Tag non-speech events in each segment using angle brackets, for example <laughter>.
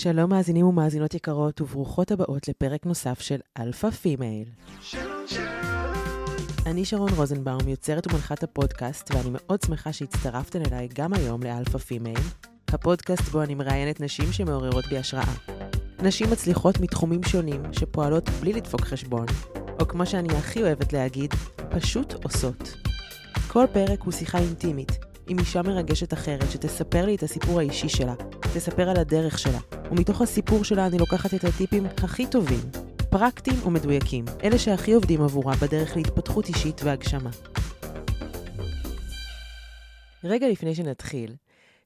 שלום מאזינים ומאזינות יקרות וברוכות הבאות לפרק נוסף של Alpha Female. אני שרון רוזנבאום, יוצרת ומנחת הפודקאסט, ואני מאוד שמחה שהצטרפתן אליי גם היום ל Alpha Female, הפודקאסט בו אני מראיינת נשים שמעוררות בי השראה. נשים מצליחות מתחומים שונים, שפועלות בלי לדפוק חשבון, או כמו שאני הכי אוהבת להגיד, פשוט עושות. כל פרק הוא שיחה אינטימית, עם אישה מרגשת אחרת שתספר לי את הסיפור האישי שלה, תספר על הדרך שלה, ומתוך הסיפור שלה אני לוקחת את הטיפים הכי טובים, פרקטיים ומדויקים, אלה שהכי עובדים עבורה בדרך להתפתחות אישית והגשמה. רגע לפני שנתחיל,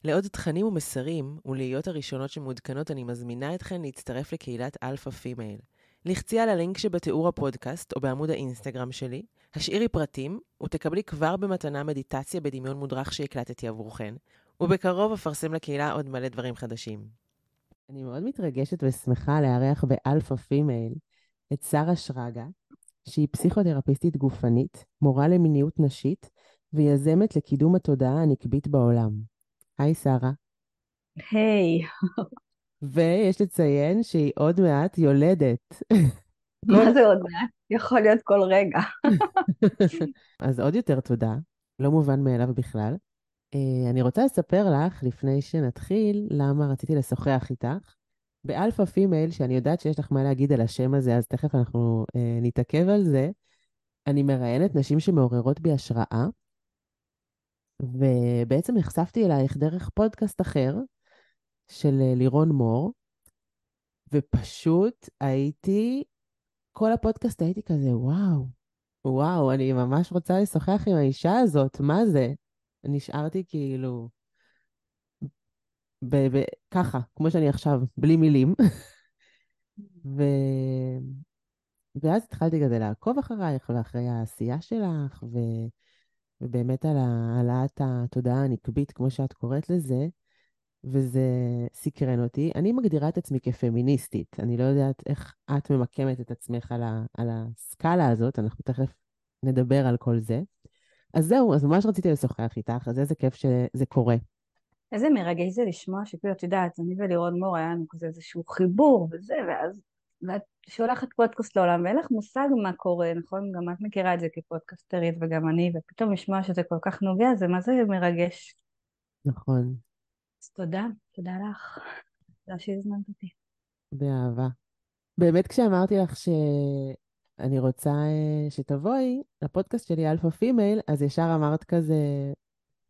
לעוד תכנים ומסרים ולהיות הראשונות שמעודכנות אני מזמינה אתכן להצטרף לקהילת Alpha Female. לחצי על הלינק שבתיאור הפודקאסט או בעמוד האינסטגרם שלי, השאירי פרטים ותקבלי כבר במתנה מדיטציה בדמיון מודרך שהקלטתי עבורכן, ובקרוב אפרסם לקהילה עוד מלא דברים חדשים. אני מאוד מתרגשת ושמחה לארח ב Alpha Female את שרה שרגא, שהיא פסיכותרפיסטית גופנית, מורה למיניות נשית ויזמת לקידום התודעה הנקבית בעולם. היי שרה. היי. ויש לציין שהיא עוד מעט יולדת. <laughs> מה זה עוד מעט? יכול להיות כל רגע. <laughs> אז עוד יותר תודה, לא מובן מאליו בכלל. אה, אני רוצה לספר לך, לפני שנתחיל, למה רציתי לשוחח איתך. ב Alpha Female, שאני יודעת שיש לך מה להגיד על השם הזה, אז תכף אנחנו אה, נתעכב על זה, אני מראיינת נשים שמעוררות בי השראה, ובעצם נחשפתי אלייך דרך פודקאסט אחר, של אה, לירון מור, ופשוט הייתי, כל הפודקאסט הייתי כזה, וואו, וואו, אני ממש רוצה לשוחח עם האישה הזאת, מה זה? נשארתי כאילו, ב- ב- ככה, כמו שאני עכשיו, בלי מילים. ו... ואז התחלתי כזה לעקוב אחרייך ואחרי העשייה שלך, ו... ובאמת על העלאת התודעה הנקבית, כמו שאת קוראת לזה, וזה סקרן אותי. אני מגדירה את עצמי כפמיניסטית. אני לא יודעת איך את ממקמת את עצמך על, ה... על הסקאלה הזאת, אנחנו תכף נדבר על כל זה. אז זהו, אז ממש רציתי לשוחח איתך, אז איזה כיף שזה קורה. איזה מרגש זה לשמוע שכאילו, את יודעת, אני ולירון מור היה לנו כזה איזשהו חיבור וזה, ואז ואת שולחת פודקאסט לעולם, ואין לך מושג מה קורה, נכון? גם את מכירה את זה כפודקסטרית וגם אני, ופתאום לשמוע שזה כל כך נוגע, זה מה זה מרגש. נכון. אז תודה, תודה לך. תודה שהזמנת אותי. באהבה. באמת כשאמרתי לך שאני רוצה אה, שתבואי לפודקאסט שלי, Alpha Female, אז ישר אמרת כזה,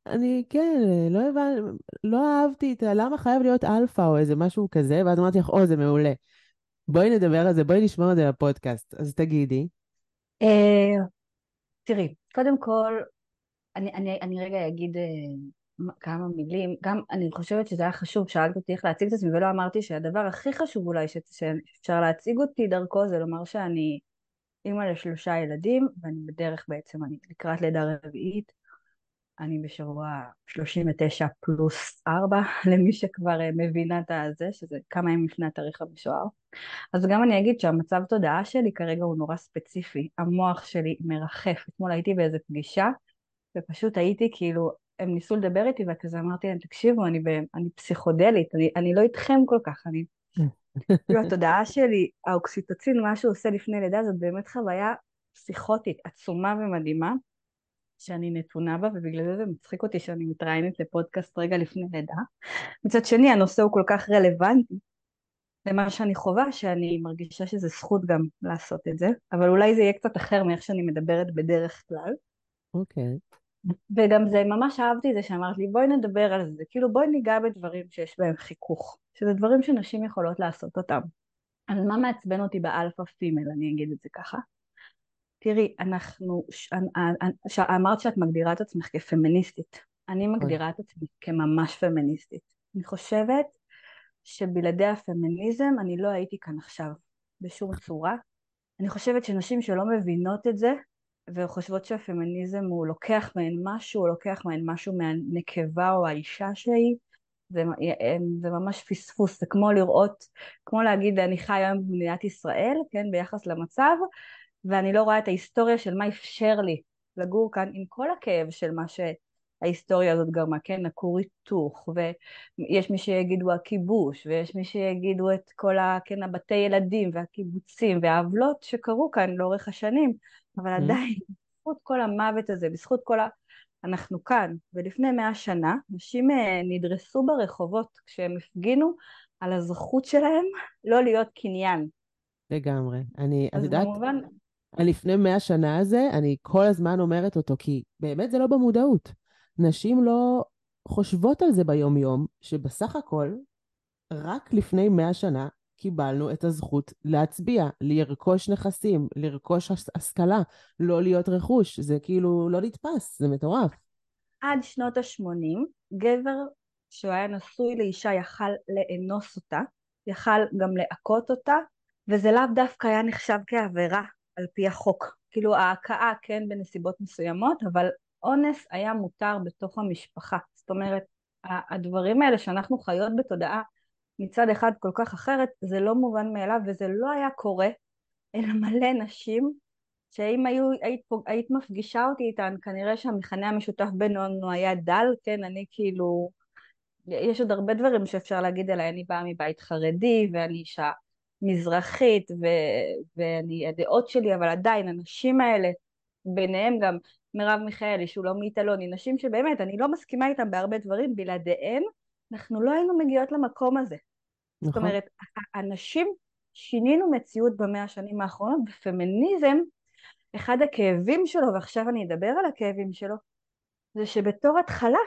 אני, כן, לא הבנתי, לא אהבתי את ה... למה חייב להיות אלפא או איזה משהו כזה, ואז אמרתי לך, או, זה מעולה. בואי נדבר על זה, בואי נשמור את זה בפודקאסט. אז תגידי. אה, תראי, קודם כל, אני, אני, אני רגע אגיד אה, כמה מילים. גם אני חושבת שזה היה חשוב, שאלת אותי איך להציג את עצמי, ולא אמרתי שהדבר הכי חשוב אולי שאפשר להציג אותי דרכו, זה לומר שאני אימא לשלושה ילדים, ואני בדרך בעצם, אני לקראת לידה רביעית. אני בשבוע 39 פלוס 4, <laughs> למי שכבר אה, מבינה את הזה, שזה כמה ימים לפני התאריך המשוער. אז גם אני אגיד שהמצב תודעה שלי כרגע הוא נורא ספציפי. המוח שלי מרחף. אתמול הייתי באיזה פגישה, ופשוט הייתי כאילו, הם ניסו לדבר איתי וכזה אמרתי להם, תקשיבו, אני, ב, אני פסיכודלית, אני, אני לא איתכם כל כך, אני... <laughs> כאילו התודעה שלי, האוקסיטוצין, מה שהוא עושה לפני לידה, זאת באמת חוויה פסיכוטית, עצומה ומדהימה. שאני נתונה בה ובגלל זה זה מצחיק אותי שאני מתראיינת לפודקאסט רגע לפני לידה. מצד שני הנושא הוא כל כך רלוונטי למה שאני חווה שאני מרגישה שזה זכות גם לעשות את זה אבל אולי זה יהיה קצת אחר מאיך שאני מדברת בדרך כלל. אוקיי. Okay. וגם זה ממש אהבתי זה שאמרת לי בואי נדבר על זה כאילו בואי ניגע בדברים שיש בהם חיכוך שזה דברים שנשים יכולות לעשות אותם. אז מה מעצבן אותי באלפא פימל אני אגיד את זה ככה תראי, אנחנו, אמרת שאת מגדירה את עצמך כפמיניסטית, אני נכון. מגדירה את עצמי כממש פמיניסטית. אני חושבת שבלעדי הפמיניזם אני לא הייתי כאן עכשיו בשום צורה. אני חושבת שנשים שלא מבינות את זה וחושבות שהפמיניזם הוא לוקח מהן משהו, הוא לוקח מהן משהו מהנקבה או האישה שהיא, זה, זה ממש פספוס, זה כמו לראות, כמו להגיד אני חי היום במדינת ישראל, כן, ביחס למצב, ואני לא רואה את ההיסטוריה של מה אפשר לי לגור כאן עם כל הכאב של מה ההיסטוריה הזאת גרמה, כן, הכור היתוך, ויש מי שיגידו הכיבוש, ויש מי שיגידו את כל ה, כן, הבתי ילדים והקיבוצים והעוולות שקרו כאן לאורך השנים, אבל mm-hmm. עדיין, בזכות כל המוות הזה, בזכות כל ה... אנחנו כאן, ולפני מאה שנה נשים אה, נדרסו ברחובות כשהם הפגינו על הזכות שלהם לא להיות קניין. לגמרי. אני, את יודעת, במובן... לפני מאה שנה הזה, אני כל הזמן אומרת אותו, כי באמת זה לא במודעות. נשים לא חושבות על זה ביום-יום, שבסך הכל, רק לפני מאה שנה קיבלנו את הזכות להצביע, לרכוש נכסים, לרכוש השכלה, לא להיות רכוש. זה כאילו לא נתפס, זה מטורף. עד שנות ה-80, גבר שהוא היה נשוי לאישה יכל לאנוס אותה, יכל גם לעקות אותה, וזה לאו דווקא היה נחשב כעבירה על פי החוק. כאילו ההכאה כן בנסיבות מסוימות, אבל אונס היה מותר בתוך המשפחה. זאת אומרת, הדברים האלה שאנחנו חיות בתודעה מצד אחד כל כך אחרת, זה לא מובן מאליו וזה לא היה קורה, אלא מלא נשים שאם היו, היית, היית מפגישה אותי איתן, כנראה שהמכנה המשותף בינינו היה דל, כן, אני כאילו, יש עוד הרבה דברים שאפשר להגיד עליי, אני באה מבית חרדי ואני אישה מזרחית ו, ואני, הדעות שלי, אבל עדיין הנשים האלה, ביניהם גם מרב מיכאלי, שולמית אלוני, נשים שבאמת, אני לא מסכימה איתן בהרבה דברים, בלעדיהן אנחנו לא היינו מגיעות למקום הזה. נכון. זאת אומרת, הנשים שינינו מציאות במאה השנים האחרונות, ופמיניזם, אחד הכאבים שלו, ועכשיו אני אדבר על הכאבים שלו, זה שבתור התחלה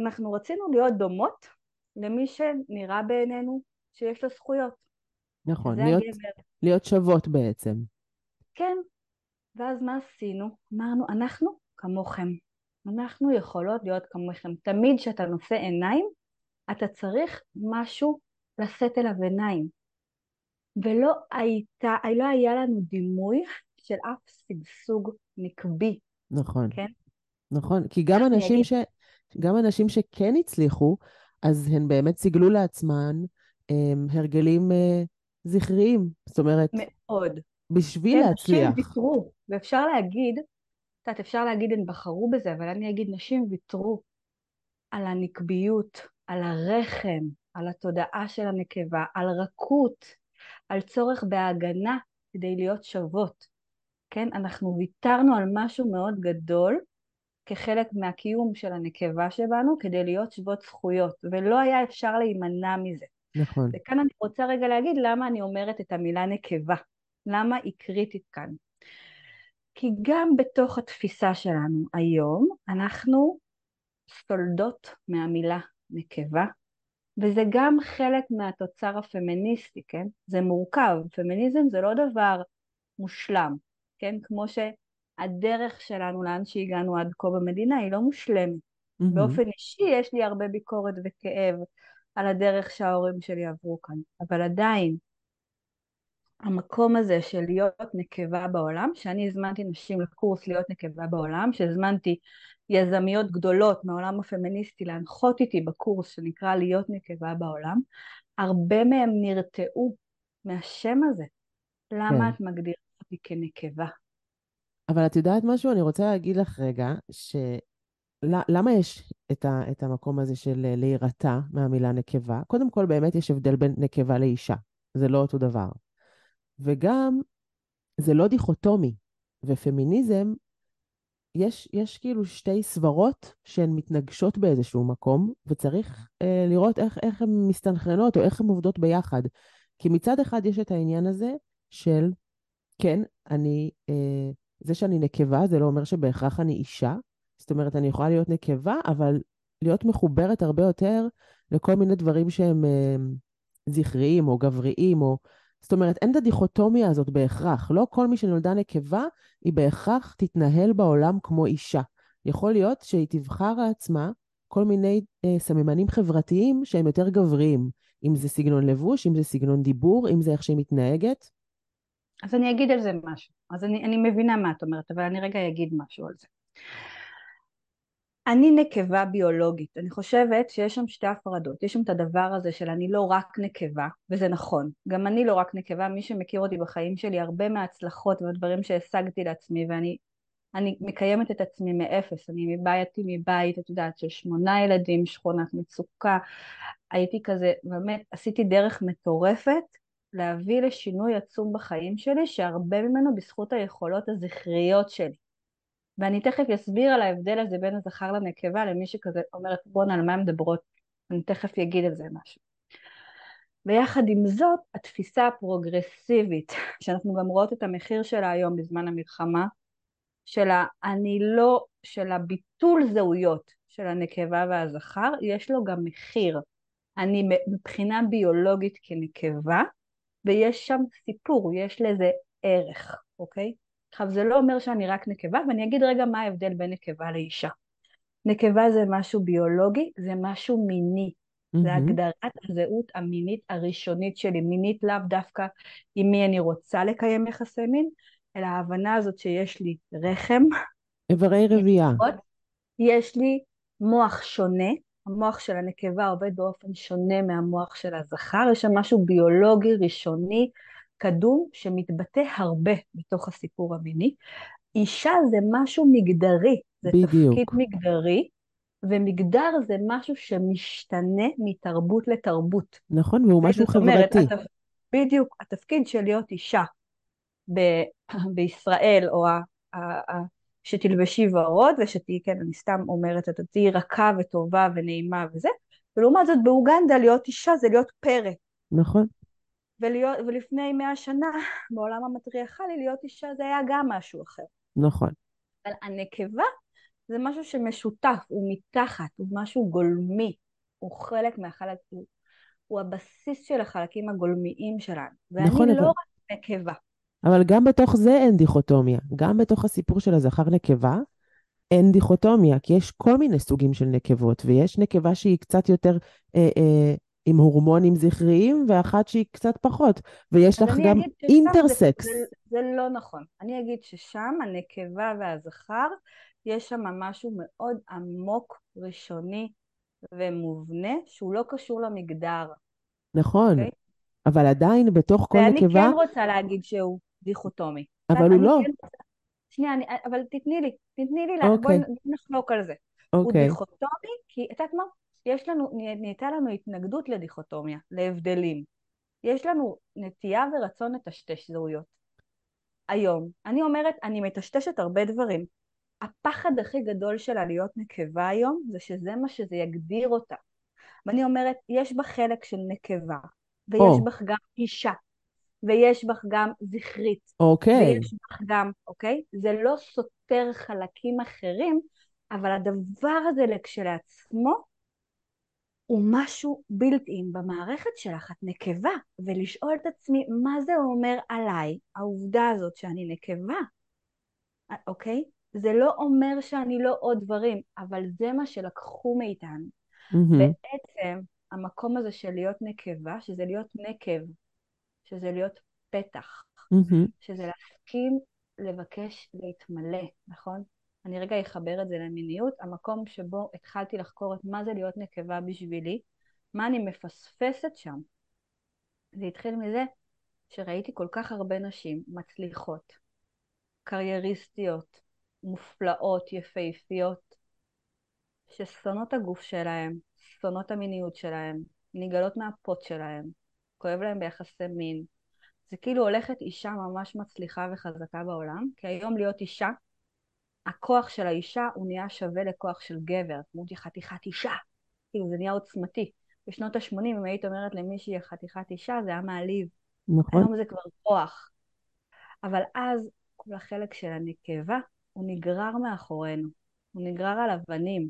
אנחנו רצינו להיות דומות למי שנראה בעינינו שיש לו זכויות. נכון, להיות, להיות שוות בעצם. כן, ואז מה עשינו? אמרנו, אנחנו כמוכם. אנחנו יכולות להיות כמוכם. תמיד כשאתה נושא עיניים, אתה צריך משהו לשאת אליו עיניים. ולא הייתה, לא היה לנו דימוי של אף שגשוג נקבי. נכון. כן? נכון, כי גם אנשים, ש... גם אנשים שכן הצליחו, אז הן באמת סיגלו לעצמן הם, הרגלים אה, זכריים. זאת אומרת... מאוד. בשביל כן, להצליח. נשים ויתרו, ואפשר להגיד, את יודעת, אפשר להגיד הן בחרו בזה, אבל אני אגיד נשים ויתרו על הנקביות, על הרחם, על התודעה של הנקבה, על רכות, על צורך בהגנה כדי להיות שוות. כן? אנחנו ויתרנו על משהו מאוד גדול כחלק מהקיום של הנקבה שבנו כדי להיות שוות זכויות, ולא היה אפשר להימנע מזה. נכון. וכאן אני רוצה רגע להגיד למה אני אומרת את המילה נקבה, למה היא קריטית כאן. כי גם בתוך התפיסה שלנו היום אנחנו סולדות מהמילה נקבה, וזה גם חלק מהתוצר הפמיניסטי, כן? זה מורכב, פמיניזם זה לא דבר מושלם, כן? כמו שהדרך שלנו לאן שהגענו עד כה במדינה היא לא מושלמת. Mm-hmm. באופן אישי יש לי הרבה ביקורת וכאב על הדרך שההורים שלי עברו כאן, אבל עדיין המקום הזה של להיות נקבה בעולם, שאני הזמנתי נשים לקורס להיות נקבה בעולם, שהזמנתי יזמיות גדולות מהעולם הפמיניסטי להנחות איתי בקורס שנקרא להיות נקבה בעולם, הרבה מהם נרתעו מהשם הזה. למה כן. את מגדירה אותי כנקבה? אבל את יודעת משהו? אני רוצה להגיד לך רגע, ש... למה יש את, ה, את המקום הזה של להירתע מהמילה נקבה? קודם כל, באמת יש הבדל בין נקבה לאישה. זה לא אותו דבר. וגם, זה לא דיכוטומי. ופמיניזם יש, יש כאילו שתי סברות שהן מתנגשות באיזשהו מקום, וצריך אה, לראות איך, איך הן מסתנכרנות או איך הן עובדות ביחד. כי מצד אחד יש את העניין הזה של, כן, אני, אה, זה שאני נקבה זה לא אומר שבהכרח אני אישה. זאת אומרת, אני יכולה להיות נקבה, אבל להיות מחוברת הרבה יותר לכל מיני דברים שהם אה, זכריים או גבריים או זאת אומרת, אין את הדיכוטומיה הזאת בהכרח. לא כל מי שנולדה נקבה, היא בהכרח תתנהל בעולם כמו אישה. יכול להיות שהיא תבחר לעצמה כל מיני אה, סממנים חברתיים שהם יותר גבריים. אם זה סגנון לבוש, אם זה סגנון דיבור, אם זה איך שהיא מתנהגת. אז אני אגיד על זה משהו. אז אני, אני מבינה מה את אומרת, אבל אני רגע אגיד משהו על זה. אני נקבה ביולוגית, אני חושבת שיש שם שתי הפרדות, יש שם את הדבר הזה של אני לא רק נקבה, וזה נכון, גם אני לא רק נקבה, מי שמכיר אותי בחיים שלי, הרבה מההצלחות והדברים שהשגתי לעצמי, ואני אני מקיימת את עצמי מאפס, אני מבייתי מבית, את יודעת, של שמונה ילדים, שכונת מצוקה, הייתי כזה, באמת, עשיתי דרך מטורפת להביא לשינוי עצום בחיים שלי, שהרבה ממנו בזכות היכולות הזכריות שלי. ואני תכף אסביר על ההבדל הזה בין הזכר לנקבה למי שכזה אומרת בואנה על מה הן מדברות, אני תכף אגיד על זה משהו. ויחד עם זאת התפיסה הפרוגרסיבית <laughs> שאנחנו גם רואות את המחיר שלה היום בזמן המלחמה של אני לא, של הביטול זהויות של הנקבה והזכר יש לו גם מחיר אני מבחינה ביולוגית כנקבה ויש שם סיפור, יש לזה ערך, אוקיי? עכשיו זה לא אומר שאני רק נקבה ואני אגיד רגע מה ההבדל בין נקבה לאישה. נקבה זה משהו ביולוגי, זה משהו מיני, mm-hmm. זה הגדרת הזהות המינית הראשונית שלי, מינית לאו דווקא עם מי אני רוצה לקיים יחסי מין, אלא ההבנה הזאת שיש לי רחם, איברי רבייה, יש לי מוח שונה, המוח של הנקבה עובד באופן שונה מהמוח של הזכר, יש שם משהו ביולוגי ראשוני קדום שמתבטא הרבה בתוך הסיפור המיני. אישה זה משהו מגדרי, זה בדיוק. תפקיד מגדרי, ומגדר זה משהו שמשתנה מתרבות לתרבות. נכון, והוא משהו חברתי. אומרת, התפ... בדיוק, התפקיד של להיות אישה ב... <coughs> בישראל, או ה... ה... שתלבשי ורוד ושתהיי, כן, אני סתם אומרת, את תהיי רכה וטובה ונעימה וזה, ולעומת זאת באוגנדה להיות אישה זה להיות פרא. נכון. ולהיות, ולפני מאה שנה <laughs> בעולם המטריארכלי להיות אישה זה היה גם משהו אחר. נכון. אבל הנקבה זה משהו שמשותף, הוא מתחת, הוא משהו גולמי, הוא חלק מהחלק, הוא, הוא הבסיס של החלקים הגולמיים שלנו. ואני נכון, לא אבל... רק נקבה. אבל גם בתוך זה אין דיכוטומיה. גם בתוך הסיפור של הזכר נקבה, אין דיכוטומיה, כי יש כל מיני סוגים של נקבות, ויש נקבה שהיא קצת יותר אה, אה, עם הורמונים זכריים, ואחת שהיא קצת פחות. ויש לך גם אינטרסקס. זה, זה, זה לא נכון. אני אגיד ששם הנקבה והזכר, יש שם משהו מאוד עמוק, ראשוני ומובנה, שהוא לא קשור למגדר. נכון. Okay? אוקיי? אבל עדיין בתוך כל ואני נקבה... ואני כן רוצה להגיד שהוא דיכוטומי. אבל הוא לא. כן... שנייה, אני, אבל תתני לי, תתני לי, okay. בואי אוקיי. נחלוק על זה. Okay. הוא אוקיי. דיכוטומי, כי את יודעת מה? יש לנו, נהייתה לנו התנגדות לדיכוטומיה, להבדלים. יש לנו נטייה ורצון לטשטש זהויות. היום, אני אומרת, אני מטשטשת הרבה דברים. הפחד הכי גדול שלה להיות נקבה היום, זה שזה מה שזה יגדיר אותה. ואני אומרת, יש בה חלק של נקבה, ויש oh. בך גם אישה, ויש בך גם זכרית. אוקיי. Okay. ויש בך גם, אוקיי? Okay? זה לא סותר חלקים אחרים, אבל הדבר הזה כשלעצמו הוא משהו בילט אין במערכת שלך, את נקבה, ולשאול את עצמי מה זה אומר עליי, העובדה הזאת שאני נקבה, אוקיי? זה לא אומר שאני לא עוד דברים, אבל זה מה שלקחו מאיתנו. Mm-hmm. בעצם המקום הזה של להיות נקבה, שזה להיות נקב, שזה להיות פתח, mm-hmm. שזה להסכים לבקש להתמלא, נכון? אני רגע אחבר את זה למיניות, המקום שבו התחלתי לחקור את מה זה להיות נקבה בשבילי, מה אני מפספסת שם. זה התחיל מזה שראיתי כל כך הרבה נשים מצליחות, קרייריסטיות, מופלאות, יפהפיות, ששונאות הגוף שלהם, שונאות המיניות שלהם, נגלות מהפוט שלהם, כואב להם ביחסי מין. זה כאילו הולכת אישה ממש מצליחה וחזקה בעולם, כי היום להיות אישה הכוח של האישה הוא נהיה שווה לכוח של גבר, כמו חתיכת אישה, כאילו זה נהיה עוצמתי. בשנות ה-80 אם היית אומרת למישהי חתיכת אישה זה היה מעליב. נכון. היום זה כבר כוח. אבל אז כל החלק של הנקבה הוא נגרר מאחורינו, הוא נגרר על אבנים,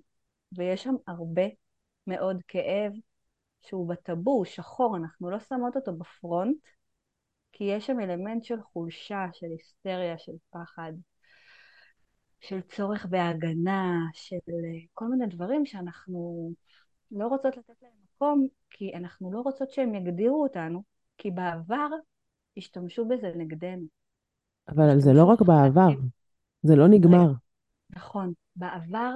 ויש שם הרבה מאוד כאב שהוא בטאבו, הוא שחור, אנחנו לא שמות אותו בפרונט, כי יש שם אלמנט של חולשה, של היסטריה, של פחד. של צורך בהגנה, של אה, כל מיני דברים שאנחנו לא רוצות לתת להם מקום, כי אנחנו לא רוצות שהם יגדירו אותנו, כי בעבר השתמשו בזה נגדנו. אבל זה לא רק בעבר, זה לא נגמר. נכון, בעבר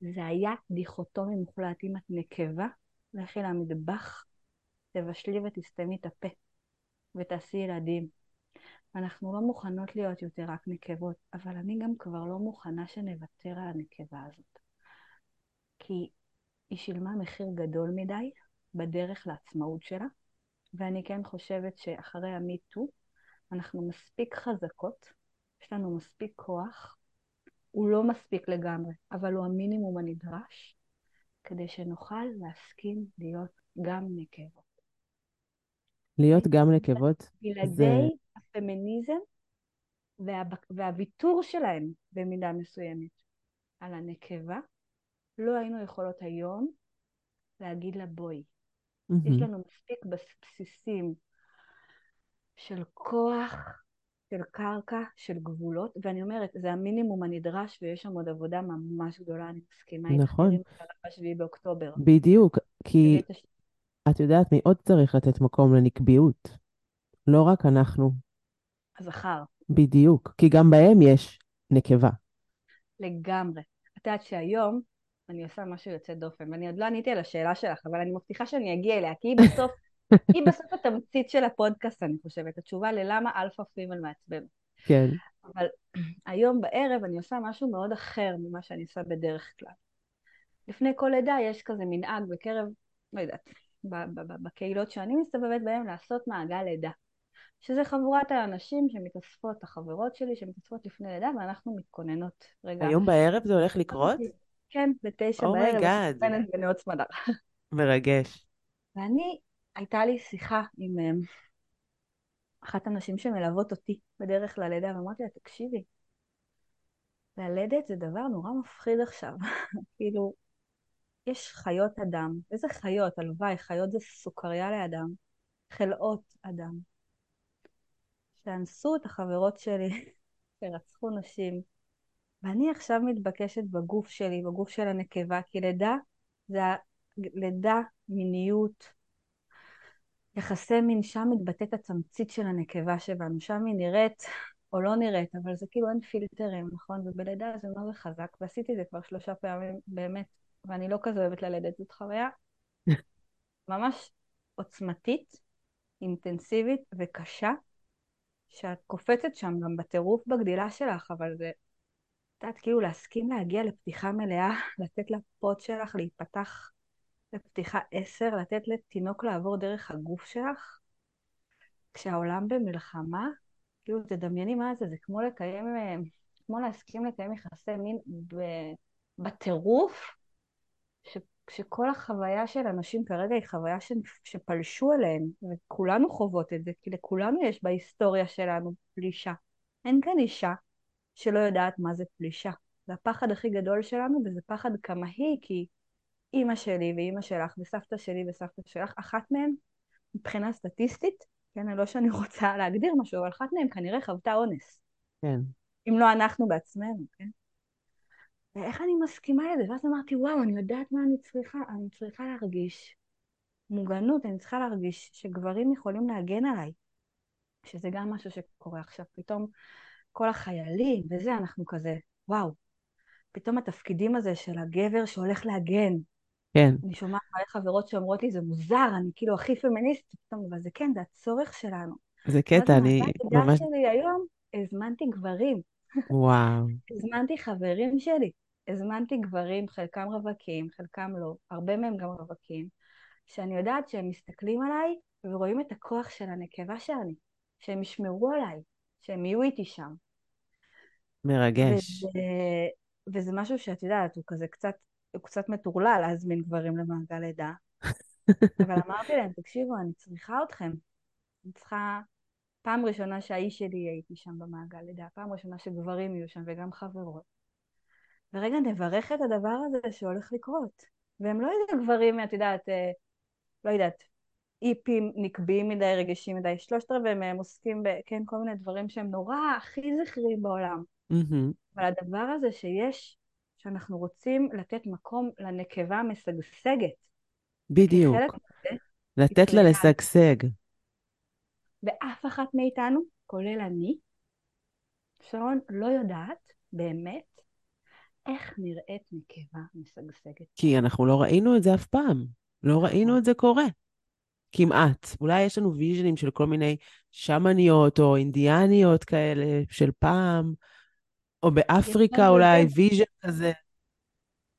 זה היה דיכוטומי מוחלט. אם את נקבה, לכי למטבח, תבשלי ותסתמי את הפה, ותעשי ילדים. אנחנו לא מוכנות להיות יותר רק נקבות, אבל אני גם כבר לא מוכנה שנוותר על הנקבה הזאת. כי היא שילמה מחיר גדול מדי בדרך לעצמאות שלה, ואני כן חושבת שאחרי המיטו אנחנו מספיק חזקות, יש לנו מספיק כוח, הוא לא מספיק לגמרי, אבל הוא המינימום הנדרש, כדי שנוכל להסכים להיות גם נקבות. להיות גם נקבות בלעדי זה... הפמיניזם וה... והוויתור שלהם במידה מסוימת על הנקבה, לא היינו יכולות היום להגיד לה בואי. יש מהמם. לנו מספיק בסיסים של כוח, של קרקע, של גבולות, ואני אומרת, זה המינימום הנדרש ויש שם עוד עבודה ממש גדולה, אני מסכימה איתך, נכון, בשביעי באוקטובר. בדיוק, כי את יודעת מי עוד צריך לתת מקום לנקביות? לא רק אנחנו, הזכר, בדיוק, כי גם בהם יש נקבה. לגמרי. את יודעת שהיום אני עושה משהו יוצא דופן, ואני עוד לא עניתי על השאלה שלך, אבל אני מבטיחה שאני אגיע אליה, כי היא בסוף, <laughs> היא בסוף התמצית של הפודקאסט, אני חושבת, התשובה ללמה Alpha Female מעצבן. כן, אבל היום בערב אני עושה משהו מאוד אחר ממה שאני עושה בדרך כלל. לפני כל לידה יש כזה מנהג בקרב, לא יודעת, בקהילות שאני מסתובבת בהן לעשות מעגל לידה. שזה חבורת האנשים שמתאספות, החברות שלי שמתאספות לפני לידה, ואנחנו מתכוננות רגע. היום בערב זה הולך לקרות? כן, בתשע בערב, oh my God, מתכוננת בנאות סמדר. מרגש. ואני, הייתה לי שיחה עם אמ, אחת הנשים שמלוות אותי בדרך ללידה, ואמרתי לה, תקשיבי, ללדת זה דבר נורא מפחיד עכשיו. <laughs> כאילו, יש חיות אדם. איזה חיות? הלוואי, חיות זה סוכריה לאדם. חלאות אדם. שאנסו את החברות שלי, <laughs> שרצחו נשים. ואני עכשיו מתבקשת בגוף שלי, בגוף של הנקבה, כי לידה זה לידה, מיניות, יחסי מין, שם מתבטאת התמצית של הנקבה שבנו, שם היא נראית או לא נראית, אבל זה כאילו אין פילטרים, נכון? ובלידה זה מאוד חזק, ועשיתי את זה כבר שלושה פעמים, באמת, ואני לא כזה אוהבת ללדת, זאת חוויה <laughs> ממש עוצמתית, אינטנסיבית וקשה, שאת קופצת שם גם בטירוף בגדילה שלך, אבל זה, את יודעת, כאילו להסכים להגיע לפתיחה מלאה, <laughs> לתת לפוד שלך להיפתח לפתיחה עשר, לתת לתינוק לעבור דרך הגוף שלך, כשהעולם במלחמה, כאילו תדמייני מה זה, זה כמו לקיים, אה, כמו להסכים לקיים יחסי מין ב- בטירוף, ש, שכל החוויה של אנשים כרגע היא חוויה ש, שפלשו אליהם, וכולנו חוות את זה, כי לכולנו יש בהיסטוריה שלנו פלישה. אין כאן אישה שלא יודעת מה זה פלישה. זה הפחד הכי גדול שלנו, וזה פחד קמאי, כי אימא שלי ואימא שלך וסבתא שלי וסבתא שלך, אחת מהן, מבחינה סטטיסטית, כן, לא שאני רוצה להגדיר משהו, אבל אחת מהן כנראה חוותה אונס. כן, אם לא אנחנו בעצמנו, כן? ואיך אני מסכימה לזה? ואז אמרתי, וואו, אני יודעת מה אני צריכה. אני צריכה להרגיש מוגנות, אני צריכה להרגיש שגברים יכולים להגן עליי. שזה גם משהו שקורה עכשיו. פתאום כל החיילים וזה, אנחנו כזה, וואו. פתאום התפקידים הזה של הגבר שהולך להגן. כן, אני שומעת מלא חברות שאומרות לי, זה מוזר, אני כאילו הכי פמיניסטית. פתאום, אבל זה כן, זה הצורך שלנו. זה קטע, אני ממש... שלי היום, הזמנתי גברים. וואו, <laughs> הזמנתי חברים שלי, הזמנתי גברים, חלקם רווקים, חלקם לא, הרבה מהם גם רווקים, שאני יודעת שהם מסתכלים עליי ורואים את הכוח של הנקבה שאני, שהם ישמרו עליי, שהם יהיו איתי שם. מרגש. וזה, וזה משהו שאת יודעת, הוא כזה קצת, הוא קצת מטורלל להזמין גברים למעגל לידה, <laughs> אבל אמרתי להם, תקשיבו, אני צריכה אתכם. אני צריכה... פעם ראשונה שהאיש שלי יהיה איתי שם במעגל לידה, פעם ראשונה שגברים יהיו שם וגם חברות. ורגע נברך את הדבר הזה שהולך לקרות. והם לא איזה גברים, את יודעת, אה, לא יודעת, איפים נקביים מדי, רגישים מדי, שלושת רבעי מהם עוסקים ב... כן, כל מיני דברים שהם נורא הכי זכריים בעולם. מהמם. אבל הדבר הזה שיש, שאנחנו רוצים לתת מקום לנקבה המשגשגת, בדיוק. מזה, לתת לה לשגשג. ואף אחת מאיתנו, כולל אני, שרון, לא יודעת באמת איך נראית נקבה משגשגת. כי אנחנו לא ראינו את זה אף פעם. לא ראינו את זה קורה. כמעט. אולי יש לנו ויז'נים של כל מיני שמניות או אינדיאניות כאלה של פעם, או באפריקה אולי, vision כזה.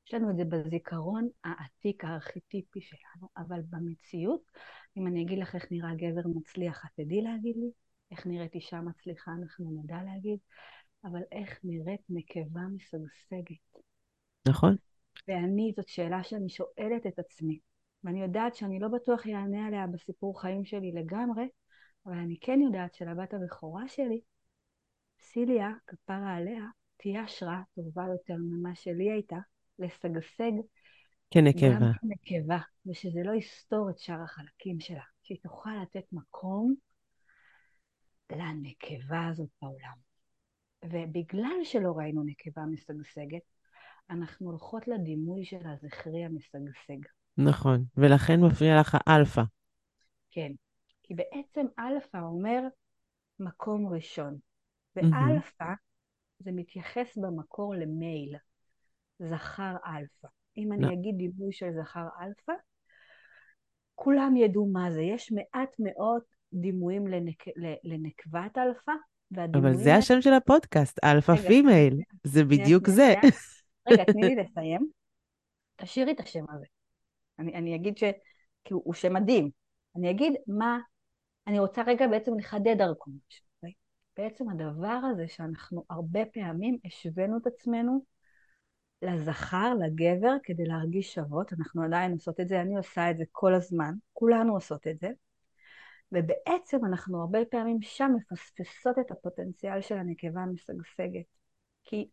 יש לנו את זה בזיכרון העתיק, הארכיטיפי שלנו, אבל במציאות, אם אני אגיד לך איך נראה גבר מצליח, את תדעי להגיד לי? איך נראית אישה מצליחה, אנחנו נדע להגיד, אבל איך נראית נקבה משגשגת? נכון. ואני, זאת שאלה שאני שואלת את עצמי, ואני יודעת שאני לא בטוח יענה עליה בסיפור חיים שלי לגמרי, אבל אני כן יודעת שלבת הבכורה שלי, סיליה, כפרה עליה, תהיה השראה טובה יותר ממה שלי הייתה, לשגשג כנקבה. גם כנקבה, ושזה לא יסתור את שאר החלקים שלה, שהיא תוכל לתת מקום לנקבה הזאת בעולם. ובגלל שלא ראינו נקבה משגשגת, אנחנו הולכות לדימוי של הזכרי המשגשג. נכון, ולכן מפריע לך האלפא. כן, כי בעצם אלפא אומר מקום ראשון, ואלפא זה מתייחס במקור ל male, זכר אלפא. אם אני אגיד דימוי של זכר אלפא, כולם ידעו מה זה. יש מעט מאוד דימויים לנק... לנקבת אלפא, אבל זה השם של הפודקאסט, Alpha Female. זה בדיוק זה. רגע, תני לי <laughs> לסיים. תשאירי את השם הזה. אני, אני אגיד ש... כי הוא, הוא שם מדהים. אני אגיד מה... אני רוצה רגע בעצם לחדד דרכו משהו. אוקיי? בעצם הדבר הזה שאנחנו הרבה פעמים השווינו את עצמנו לזכר, לגבר, כדי להרגיש שוות. אנחנו עדיין עושות את זה, אני עושה את זה כל הזמן, כולנו עושות את זה. ובעצם אנחנו הרבה פעמים שם מפספסות את הפוטנציאל של הנקבה המשגשגת. כי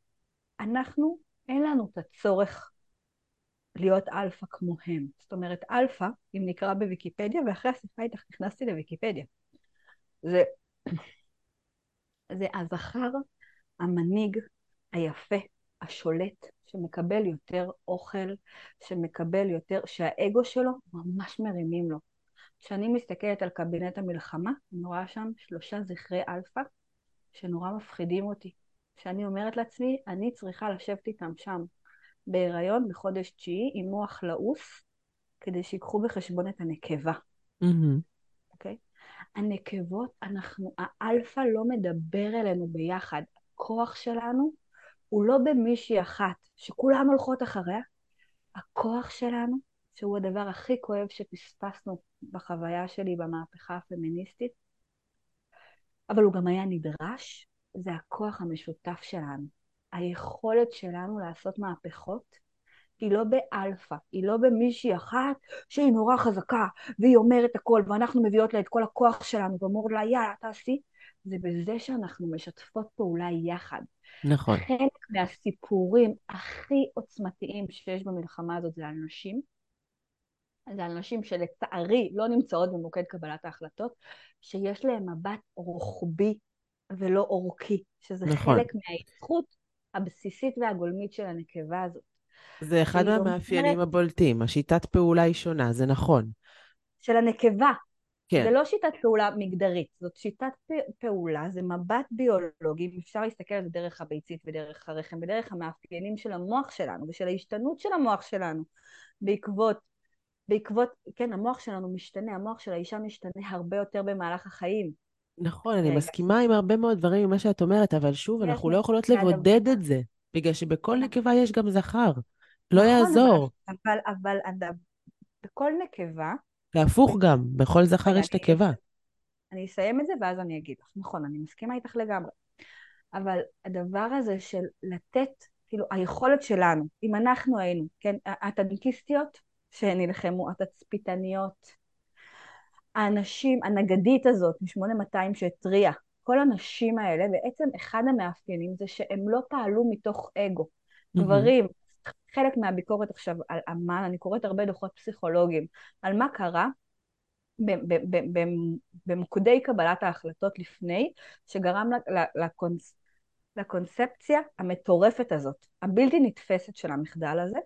אנחנו, אין לנו את הצורך להיות אלפא כמוהם. זאת אומרת, אלפא, אם נקרא בוויקיפדיה, ואחרי השיחה איתך נכנסתי לוויקיפדיה. זה, זה הזכר, המנהיג, היפה, השולט, שמקבל יותר אוכל, שמקבל יותר, שהאגו שלו ממש מרימים לו. כשאני מסתכלת על קבינט המלחמה, אני רואה שם שלושה זכרי אלפא שנורא מפחידים אותי. שאני אומרת לעצמי, אני צריכה לשבת איתם שם בהיריון בחודש תשיעי עם מוח לעוס, כדי שיקחו בחשבון את הנקבה. Mm-hmm. אוקיי? הנקבות, אנחנו, האלפא לא מדבר אלינו ביחד. הכוח שלנו הוא לא במישהי אחת שכולן הולכות אחריה. הכוח שלנו, שהוא הדבר הכי כואב שפספסנו בחוויה שלי במהפכה הפמיניסטית, אבל הוא גם היה נדרש, זה הכוח המשותף שלנו. היכולת שלנו לעשות מהפכות היא לא באלפא, היא לא במישהי אחת שהיא נורא חזקה והיא אומרת הכל ואנחנו מביאות לה את כל הכוח שלנו ואומרות לה יאללה תעשי, זה בזה שאנחנו משתפות פעולה יחד. נכון. חלק מהסיפורים הכי עוצמתיים שיש במלחמה הזאת זה על נשים. זה על נשים שלצערי לא נמצאות במוקד קבלת ההחלטות, שיש להן מבט רוחבי ולא אורכי, שזה נכון. חלק מהזכות הבסיסית והגולמית של הנקבה הזאת. זה אחד מהמאפיינים אומרת... הבולטים, השיטת פעולה היא שונה, זה נכון. של הנקבה, כן. זה לא שיטת פעולה מגדרית, זאת שיטת פעולה, זה מבט ביולוגי, אפשר להסתכל על זה דרך הביצית ודרך הרחם, ודרך המאפיינים של המוח שלנו ושל ההשתנות של המוח שלנו בעקבות, בעקבות, כן, המוח שלנו משתנה, המוח של האישה משתנה הרבה יותר במהלך החיים. נכון, אני מסכימה עם הרבה מאוד דברים ממה שאת אומרת, אבל שוב, אנחנו לא יכולות לבודד את זה, בגלל שבכל כן. נקבה יש גם זכר. לא נכון, יעזור. אבל, אבל, אבל בכל נקבה, והפוך גם, בכל זכר יש נקבה. אני אסיים את זה ואז אני אגיד לך. נכון, אני מסכימה איתך לגמרי. אבל הדבר הזה של לתת, כאילו, היכולת שלנו, אם אנחנו היינו, כן, הטנקיסטיות שנלחמו, התצפיתניות, האנשים, הנגדית הזאת מ-8200 שהתריעה, כל הנשים האלה, בעצם אחד המאפיינים זה שהם לא פעלו מתוך אגו. Mm-hmm. גברים, חלק מהביקורת עכשיו על אמ"ן, אני קוראת הרבה דוחות פסיכולוגיים, על מה קרה במוקדי קבלת ההחלטות לפני, שגרם לקונס, לקונספציה המטורפת הזאת, הבלתי נתפסת של המחדל הזה,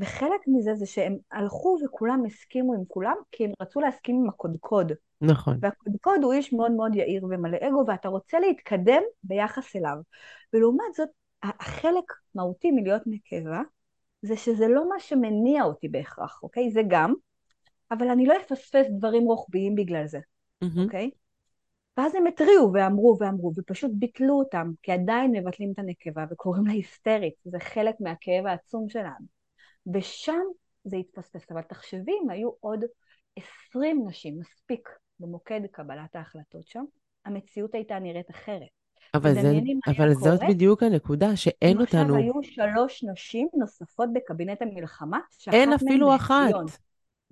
וחלק מזה זה שהם הלכו וכולם הסכימו עם כולם, כי הם רצו להסכים עם הקודקוד. נכון. והקודקוד הוא איש מאוד מאוד יאיר ומלא אגו, ואתה רוצה להתקדם ביחס אליו. ולעומת זאת, החלק מהותי מלהיות נקבה, זה שזה לא מה שמניע אותי בהכרח, אוקיי? זה גם, אבל אני לא אפספס דברים רוחביים בגלל זה, מהמם. אוקיי? ואז הם התריעו ואמרו ואמרו, ופשוט ביטלו אותם, כי עדיין מבטלים את הנקבה וקוראים לה היסטרית, זה חלק מהכאב העצום שלנו. ושם זה התפספס, אבל תחשבי אם היו עוד 20 נשים, מספיק, במוקד קבלת ההחלטות שם, המציאות הייתה נראית אחרת. אבל, זה, אבל זאת קורה בדיוק הנקודה, שאין אם עכשיו אותנו, היו שלוש נשים נוספות בקבינט המלחמה, אין אפילו אחת. נכון.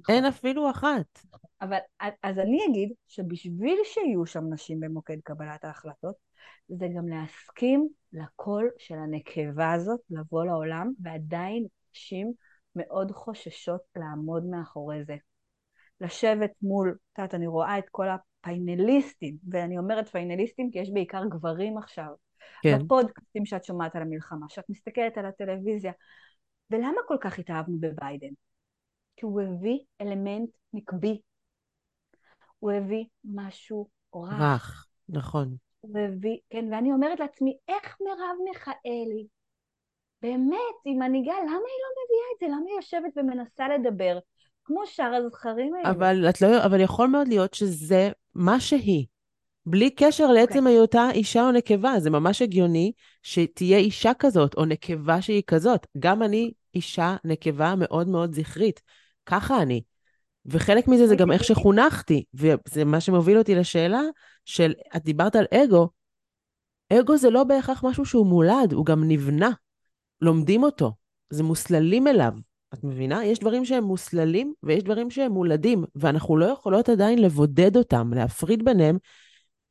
אין אפילו אחת. אבל אז אני אגיד שבשביל שיהיו שם נשים במוקד קבלת ההחלטות, זה גם להסכים לקול של הנקבה הזאת לבוא לעולם, ועדיין נשים מאוד חוששות לעמוד מאחורי זה. לשבת מול, את יודעת, אני רואה את כל הפיינליסטים, ואני אומרת פיינליסטים כי יש בעיקר גברים עכשיו, כן. בפודקאסטים שאת שומעת על המלחמה, שאת מסתכלת על הטלוויזיה. ולמה כל כך התאהבנו בביידן? כי הוא הביא אלמנט נקבי. הוא הביא משהו רך. רך, נכון. הוא הביא, כן, ואני אומרת לעצמי, איך מרב מיכאלי, באמת, היא מנהיגה, למה היא לא מביאה את זה? למה היא יושבת ומנסה לדבר? כמו שאר הזכרים האלה. אבל, את לא, אבל יכול מאוד להיות שזה מה שהיא. בלי קשר לעצם אוקיי. היותה אישה או נקבה, זה ממש הגיוני שתהיה אישה כזאת, או נקבה שהיא כזאת. גם אני אישה, נקבה מאוד מאוד זכרית. ככה אני. וחלק מזה זה גם איך שחונכתי, וזה מה שמוביל אותי לשאלה של, את דיברת על אגו, אגו זה לא בהכרח משהו שהוא מולד, הוא גם נבנה. לומדים אותו, זה מוסללים אליו. את מבינה? יש דברים שהם מוסללים ויש דברים שהם מולדים, ואנחנו לא יכולות עדיין לבודד אותם, להפריד ביניהם,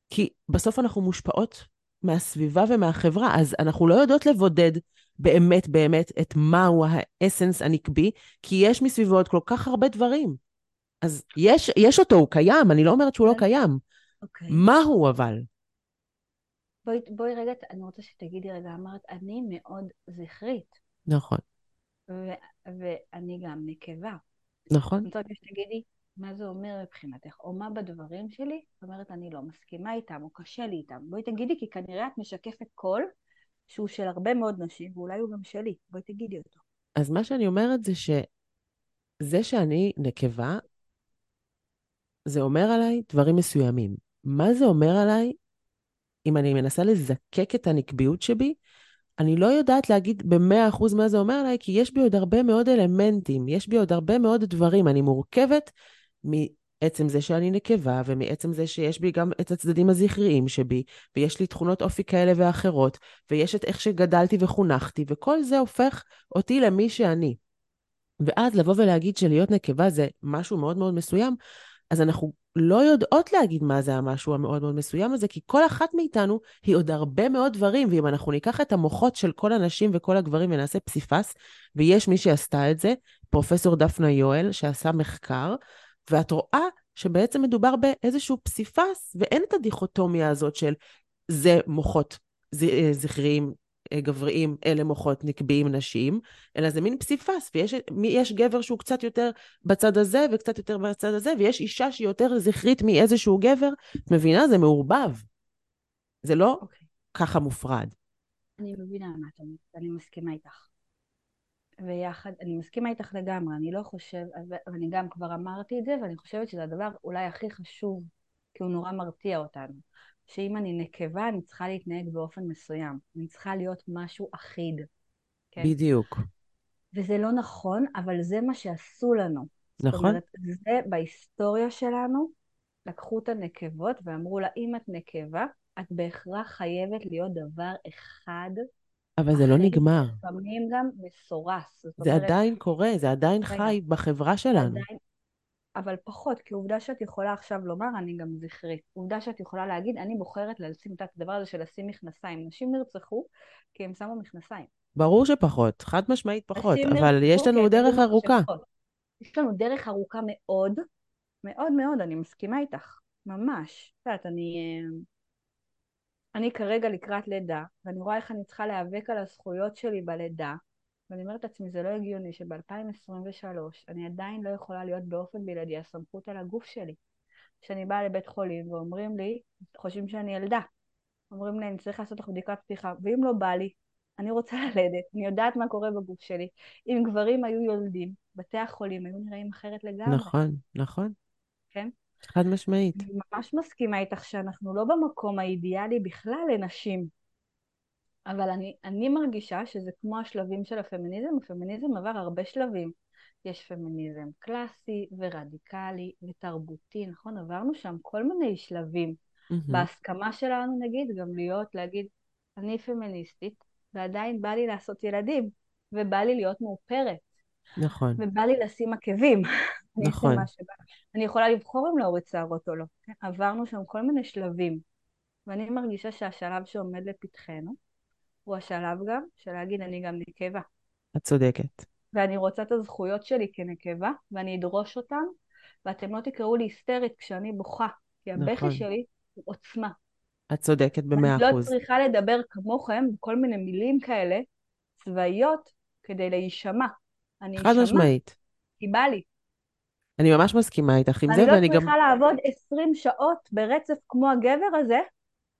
כי בסוף אנחנו מושפעות מהסביבה ומהחברה, אז אנחנו לא יודעות לבודד באמת באמת את מהו האסנס הנקבי, כי יש מסביבו עוד כל כך הרבה דברים. אז יש, יש אותו, הוא קיים, אני לא אומרת שהוא לא כן. קיים. אוקיי. מהו אבל? בואי, בואי רגע, אני רוצה שתגידי רגע, אמרת, אני מאוד זכרית, נכון, ו- ואני גם נקבה. נכון. אני רוצה שתגידי מה זה אומר מבחינתך, או מה בדברים שלי, זאת אומרת, אני לא מסכימה איתם, או קשה לי איתם. בואי תגידי, כי כנראה את משקפת קול שהוא של הרבה מאוד נשים, ואולי הוא גם שלי. בואי תגידי אותו. אז מה שאני אומרת זה שזה שאני נקבה, זה אומר עליי דברים מסוימים. מה זה אומר עליי אם אני מנסה לזקק את הנקביות שבי? אני לא יודעת להגיד במאה אחוז מה זה אומר עליי, כי יש בי עוד הרבה מאוד אלמנטים, יש בי עוד הרבה מאוד דברים. אני מורכבת מעצם זה שאני נקבה, ומעצם זה שיש בי גם את הצדדים הזכריים שבי, ויש לי תכונות אופי כאלה ואחרות, ויש את איך שגדלתי וחונכתי, וכל זה הופך אותי למי שאני. ואז לבוא ולהגיד שלהיות נקבה זה משהו מאוד מאוד מסוים, אז אנחנו לא יודעות להגיד מה זה המשהו המאוד מאוד מסוים הזה, כי כל אחת מאיתנו היא עוד הרבה מאוד דברים, ואם אנחנו ניקח את המוחות של כל הנשים וכל הגברים ונעשה פסיפס, ויש מי שעשתה את זה, פרופסור דפנה יואל, שעשה מחקר, ואת רואה שבעצם מדובר באיזשהו פסיפס, ואין את הדיכוטומיה הזאת של זה מוחות ז- זכריים, אה, גבריים, אלה מוחות נקביים נשיים, אלא זה מין פסיפס, ויש גבר שהוא קצת יותר בצד הזה וקצת יותר בצד הזה, ויש אישה שהיא יותר זכרית מאיזשהו גבר. את מבינה? זה מעורבב. זה לא אוקיי. ככה מופרד. אני מבינה מה את אומרת, אני מסכימה איתך. ויחד, אני מסכימה איתך לגמרי, אני לא חושב, ואני גם כבר אמרתי את זה, ואני חושבת שזה הדבר אולי הכי חשוב, כי הוא נורא מרתיע אותנו. שאם אני נקבה, אני צריכה להתנהג באופן מסוים. אני צריכה להיות משהו אחיד. כן? בדיוק. וזה לא נכון, אבל זה מה שעשו לנו. זאת נכון? אומרת, זה בהיסטוריה שלנו, לקחו את הנקבות ואמרו לה, אם את נקבה, את בהכרח חייבת להיות דבר אחד, אבל זה לא נגמר. לפעמים גם מסורס. זאת זה אומרת, עדיין קורה, זה עדיין חי בחברה שלנו. עדיין, אבל פחות, כי עובדה שאת יכולה עכשיו לומר, אני גם זכרית. עובדה שאת יכולה להגיד, אני בוחרת לשים את הדבר הזה של לשים מכנסיים. נשים נרצחו כי הם שמו מכנסיים. ברור שפחות, חד משמעית פחות, אבל יש לנו דרך ארוכה. מכשפות. יש לנו דרך ארוכה מאוד, מאוד מאוד, אני מסכימה איתך, ממש. את יודעת, אני, אה, אני כרגע לקראת לידה, ואני רואה איך אני צריכה להיאבק על הזכויות שלי בלידה, ואני אומרת לעצמי, זה לא הגיוני שב-2023 אני עדיין לא יכולה להיות באופן בלעדי הסמכות על הגוף שלי. כשאני באה לבית חולים ואומרים לי, חושבים שאני ילדה. אומרים לי, אני צריך לעשות לך בדיקת פתיחה, ואם לא בא לי, אני רוצה <laughs> ללדת, אני יודעת מה קורה בגוף שלי. אם גברים היו יולדים, בתי החולים היו נראים אחרת לגמרי. נכון, נכון. כן? חד משמעית. אני ממש מסכימה איתך שאנחנו לא במקום האידיאלי בכלל לנשים. אבל אני, אני מרגישה שזה כמו השלבים של הפמיניזם, הפמיניזם עבר הרבה שלבים. יש פמיניזם קלאסי ורדיקלי ותרבותי, נכון? עברנו שם כל מיני שלבים. Mm-hmm. בהסכמה שלנו נגיד, גם להיות, להגיד, אני פמיניסטית, ועדיין בא לי לעשות ילדים, ובא לי להיות מאופרת. נכון. ובא לי לשים עקבים. <laughs> נכון. אני יכולה לבחור אם להוריד שערות או לא. עברנו שם כל מיני שלבים. ואני מרגישה שהשלב שעומד לפתחנו, הוא השלב גם של להגיד, אני גם נקבה. את צודקת. ואני רוצה את הזכויות שלי כנקבה, ואני אדרוש אותן, ואתם לא תקראו לי היסטרית כשאני בוכה, כי הבכי נכון. שלי הוא עוצמה. את צודקת במאה אחוז. אני לא צריכה לדבר כמוכם בכל מיני מילים כאלה, צבאיות, כדי להישמע. אני חד משמעית. כי בא לי. אני ממש מסכימה איתך עם זה, ואני גם... אני לא צריכה לעבוד 20 שעות ברצף כמו הגבר הזה,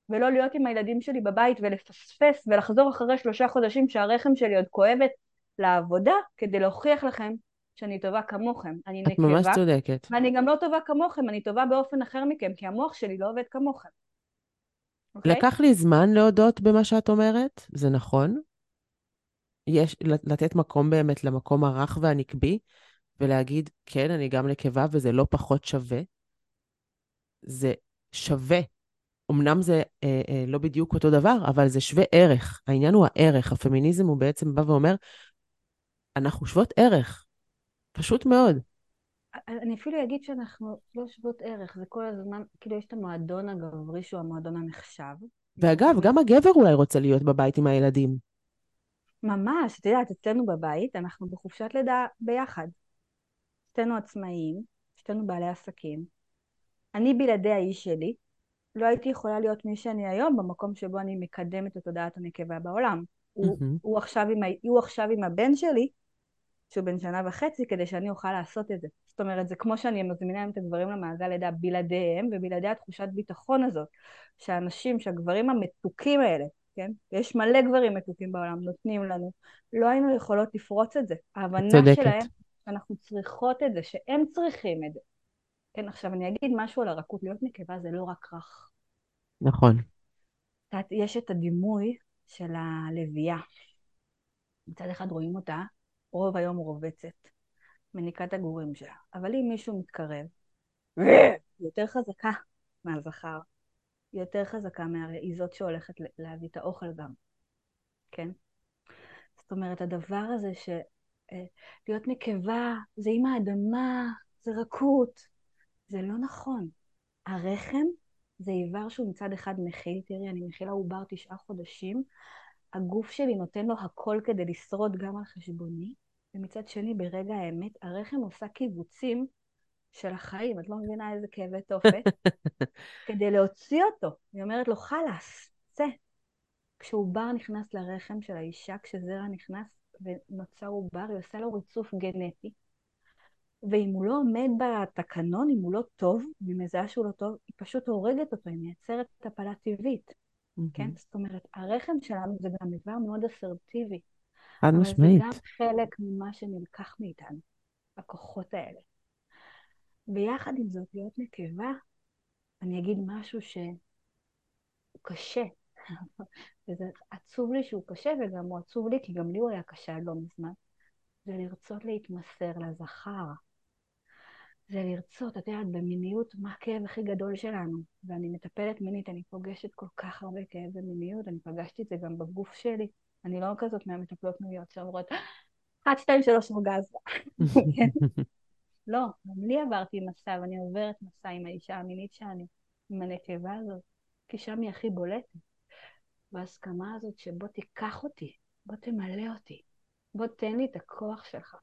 ולא להיות עם הילדים שלי בבית ולפספס ולחזור אחרי שלושה חודשים שהרחם שלי עוד כואבת לעבודה, כדי להוכיח לכם שאני טובה כמוכם. אני נקבה. את ממש צודקת. ואני גם לא טובה כמוכם, אני טובה באופן אחר מכם, כי המוח שלי לא עובד כמוכם. Okay? אוקיי? לקח לי זמן להודות במה שאת אומרת, זה נכון. יש לתת מקום באמת למקום הרך והנקבי, ולהגיד, כן, אני גם נקבה וזה לא פחות שווה. זה שווה. אמנם זה אה, אה, לא בדיוק אותו דבר, אבל זה שווה ערך. העניין הוא הערך. הפמיניזם הוא בעצם בא ואומר, אנחנו שוות ערך. פשוט מאוד. אני אפילו אגיד שאנחנו לא שוות ערך, זה כל הזמן, כאילו יש את המועדון הגברי שהוא המועדון הנחשב. ואגב, גם הגבר אולי רוצה להיות בבית עם הילדים. ממש, את יודעת, אצלנו בבית, אנחנו בחופשת לידה ביחד. שתינו עצמאיים, שתינו בעלי עסקים. אני בלעדי האיש שלי, לא הייתי יכולה להיות מי שאני היום במקום שבו אני מקדמת את תודעת הנקבה בעולם. Mm-hmm. הוא, הוא, עכשיו עם, הוא עכשיו עם הבן שלי, שהוא בן שנה וחצי, כדי שאני אוכל לעשות את זה. זאת אומרת, זה כמו שאני מזמינה את הגברים למעגל לידה בלעדיהם, ובלעדי התחושת ביטחון הזאת, שהאנשים, שהגברים המתוקים האלה, כן? ויש מלא גברים מתוקים בעולם, נותנים לנו, לא היינו יכולות לפרוץ את זה. ההבנה צודקת. שלהם, שאנחנו צריכות את זה, שהם צריכים את זה. כן, עכשיו אני אגיד משהו על הרכות, להיות נקבה זה לא רק רך. נכון. יש את הדימוי של הלוויה. מצד אחד רואים אותה, רוב היום רובצת, מניקה את הגורים שלה. אבל אם מישהו מתקרב, יותר חזקה מהזכר, היא יותר חזקה מהרי, היא זאת שהולכת להביא את האוכל גם, כן? זאת אומרת, הדבר הזה של אה, להיות נקבה זה עם האדמה, זה רכות, זה לא נכון. הרחם זה איבר שהוא מצד אחד מכיל, תראי, אני מכילה עובר תשעה חודשים, הגוף שלי נותן לו הכל כדי לשרוד גם על חשבוני, ומצד שני, ברגע האמת, הרחם עושה קיבוצים של החיים, את לא מבינה איזה כאבי תופת, <laughs> כדי להוציא אותו. היא אומרת לו, חלאס, צא. כשעובר נכנס לרחם של האישה, כשזרע נכנס ונוצר עובר, היא עושה לו ריצוף גנטי. ואם הוא לא עומד בתקנון, אם הוא לא טוב, אם היא מזהה שהוא לא טוב, היא פשוט הורגת אותו, היא מייצרת הפלה טבעית. Mm-hmm. כן? זאת אומרת, הרחם שלנו זה גם דבר מאוד אסרטיבי. חד משמעית. אבל זה גם חלק ממה שנלקח מאיתנו, הכוחות האלה. ויחד עם זאת, להיות נקבה, אני אגיד משהו שהוא קשה. <laughs> וזה עצוב לי שהוא קשה, וגם הוא עצוב לי, כי גם לי הוא היה קשה לא מזמן. זה לרצות להתמסר לזכר. זה לרצות, את יודעת, במיניות, מה הכאב הכי גדול שלנו. ואני מטפלת מינית, אני פוגשת כל כך הרבה כאב במיניות, אני פגשתי את זה גם בגוף שלי. אני לא כזאת מהמטפלות מיניות שאומרות, אחת, שתיים, שלוש, אורגזמה. לא, גם לי עברתי מסע, ואני עוברת מסע עם האישה המינית שאני, עם הנקבה הזאת, כי שם היא הכי בולטת. בהסכמה הזאת שבוא תיקח אותי, בוא תמלא אותי, בוא תן לי את הכוח שלך,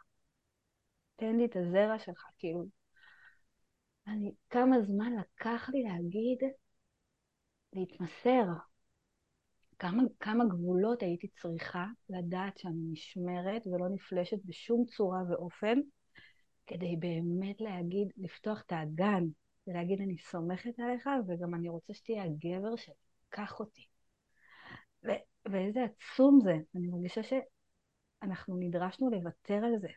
תן לי את הזרע שלך, כאילו. אני, כמה זמן לקח לי להגיד, להתמסר, כמה, כמה גבולות הייתי צריכה לדעת שאני נשמרת ולא נפלשת בשום צורה ואופן, כדי באמת להגיד, לפתוח את האגן, ולהגיד אני סומכת עליך, וגם אני רוצה שתהיה הגבר שלי, קח אותי. ואיזה עצום זה. אני מרגישה שאנחנו נדרשנו לוותר על זה.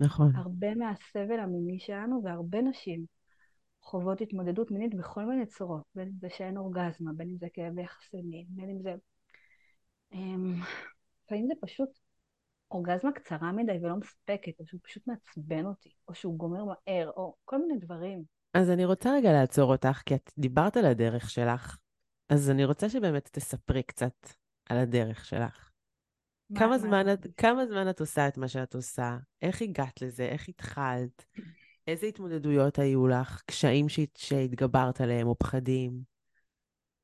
נכון. הרבה מהסבל המיני שלנו, והרבה נשים חוות התמודדות מינית בכל מיני צורות, בין אם זה שאין אורגזמה, בין אם זה כאבי יחסי מין, בין אם זה... אמ, לפעמים זה פשוט אורגזמה קצרה מדי ולא מספקת, או שהוא פשוט מעצבן אותי, או שהוא גומר מהר, או כל מיני דברים. אז אני רוצה רגע לעצור אותך, כי את דיברת על הדרך שלך, אז אני רוצה שבאמת תספרי קצת על הדרך שלך. מה- כמה מה זמן, את, כמה זמן את עושה את מה שאת עושה? איך הגעת לזה? איך התחלת? <laughs> איזה התמודדויות היו לך? קשיים שהת, שהתגברת עליהם או פחדים?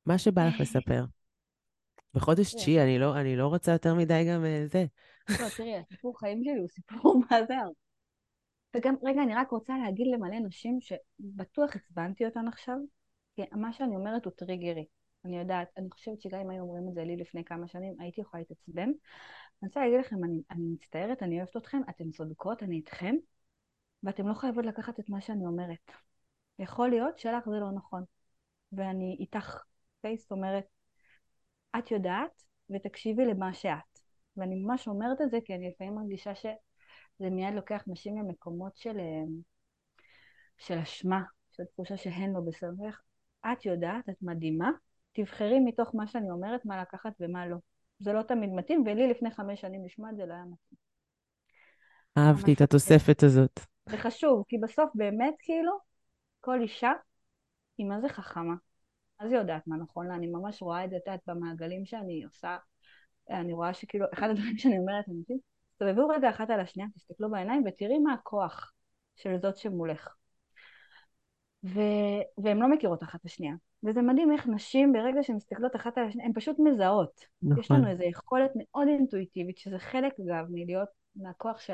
מה שבא לך לספר. בחודש תשיעי, אני לא, אני לא רוצה יותר מדי גם אה, זה. לא, תראי, הסיפור חיים שלי הוא סיפור <laughs> מה זה. וגם, רגע, אני רק רוצה להגיד למלא נשים שבטוח עצבנתי אותן עכשיו, כי מה שאני אומרת הוא טריגרי. אני יודעת, אני חושבת שגם אם היו אומרים את זה לי לפני כמה שנים, הייתי יכולה להתעצבן. אני רוצה להגיד לכם, אני, אני מצטערת, אני אוהבת אתכם, אתן צודקות, אני איתכם, ואתן לא חייבות לקחת את מה שאני אומרת. יכול להיות שלך זה לא נכון, ואני איתך, אוקיי? זאת אומרת, את יודעת, ותקשיבי למה שאת. ואני ממש אומרת את זה, כי אני לפעמים מרגישה שזה מיד לוקח נשים למקומות של, אה, של אשמה, של תחושה שהן לא בסדר. את יודעת, את מדהימה, תבחרי מתוך מה שאני אומרת מה לקחת ומה לא. זה לא תמיד מתאים, ולי לפני חמש שנים לשמוע את זה לא היה מתאים. אהבתי את ממש התוספת הזאת. זה חשוב, כי בסוף באמת כאילו, כל אישה היא מה זה חכמה. אז היא יודעת מה נכון לה, אני ממש רואה את זה, את יודעת, במעגלים שאני עושה, אני רואה שכאילו, אחד הדברים <laughs> שאני אומרת לאנשים, תסתובבו רגע אחת על השנייה, תסתכלו בעיניים ותראי מה הכוח של זאת שמולך. ו... והן לא מכירות אחת את השנייה. וזה מדהים איך נשים ברגע שהן מסתכלות אחת על השנייה, הן פשוט מזהות. יש נכון. לנו איזו יכולת מאוד אינטואיטיבית, שזה חלק אגב מלהיות מהכוח של.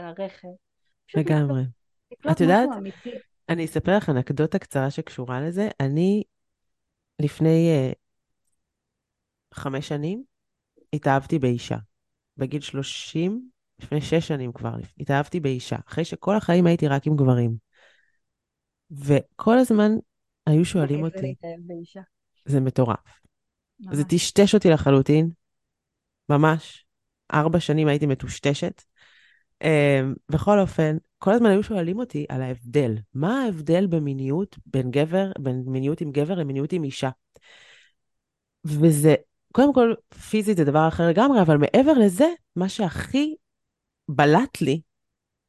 פשוט לגמרי. את יודעת, משהו אמיתי. אני אספר לך אנקדוטה קצרה שקשורה לזה. אני לפני uh, חמש שנים התאהבתי באישה. בגיל 30, לפני שש שנים כבר, התאהבתי באישה. אחרי שכל החיים הייתי רק עם גברים. וכל הזמן היו שואלים זה אותי. זה מטורף. זה ממש. טשטש אותי לחלוטין, ממש. ארבע שנים הייתי מטושטשת. אמ, בכל אופן, כל הזמן היו שואלים אותי על ההבדל. מה ההבדל במיניות בין גבר, בין מיניות עם גבר למיניות עם אישה? וזה, קודם כל, פיזית זה דבר אחר לגמרי, אבל מעבר לזה, מה שהכי בלט לי,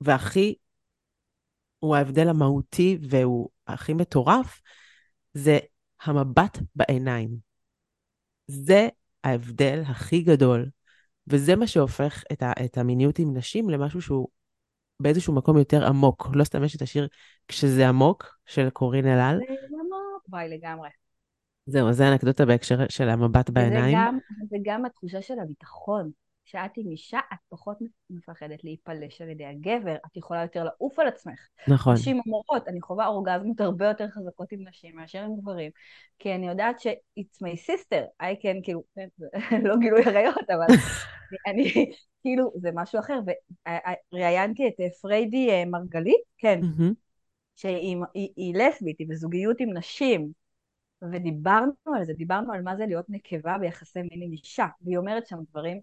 והכי, הוא ההבדל המהותי והוא הכי מטורף, זה המבט בעיניים. זה ההבדל הכי גדול, וזה מה שהופך את, ה, את המיניות עם נשים למשהו שהוא באיזשהו מקום יותר עמוק. לא סתם יש את השיר "כשזה עמוק" של קורין אלעל. זה עמוק, וואי לגמרי. זהו, זה אנקדוטה בהקשר של המבט בעיניים. גם, זה גם התחושה של הביטחון. כשאת עם אישה, את פחות מפחדת להיפלש על ידי הגבר, את יכולה יותר לעוף על עצמך. נכון, נשים אומרות, אני חווה אורגזמות הרבה יותר חזקות עם נשים מאשר עם גברים, כי אני יודעת ש-it's my sister, I can, כאילו, <laughs> לא גילוי עריות, אבל <laughs> אני, כאילו, זה משהו אחר, וראיינתי את אה, פריידי אה, מרגלית, כן, שהיא היא, היא לסבית, היא בזוגיות עם נשים, ודיברנו על זה, דיברנו על מה זה להיות נקבה ביחסי מין עם אישה, והיא אומרת שם דברים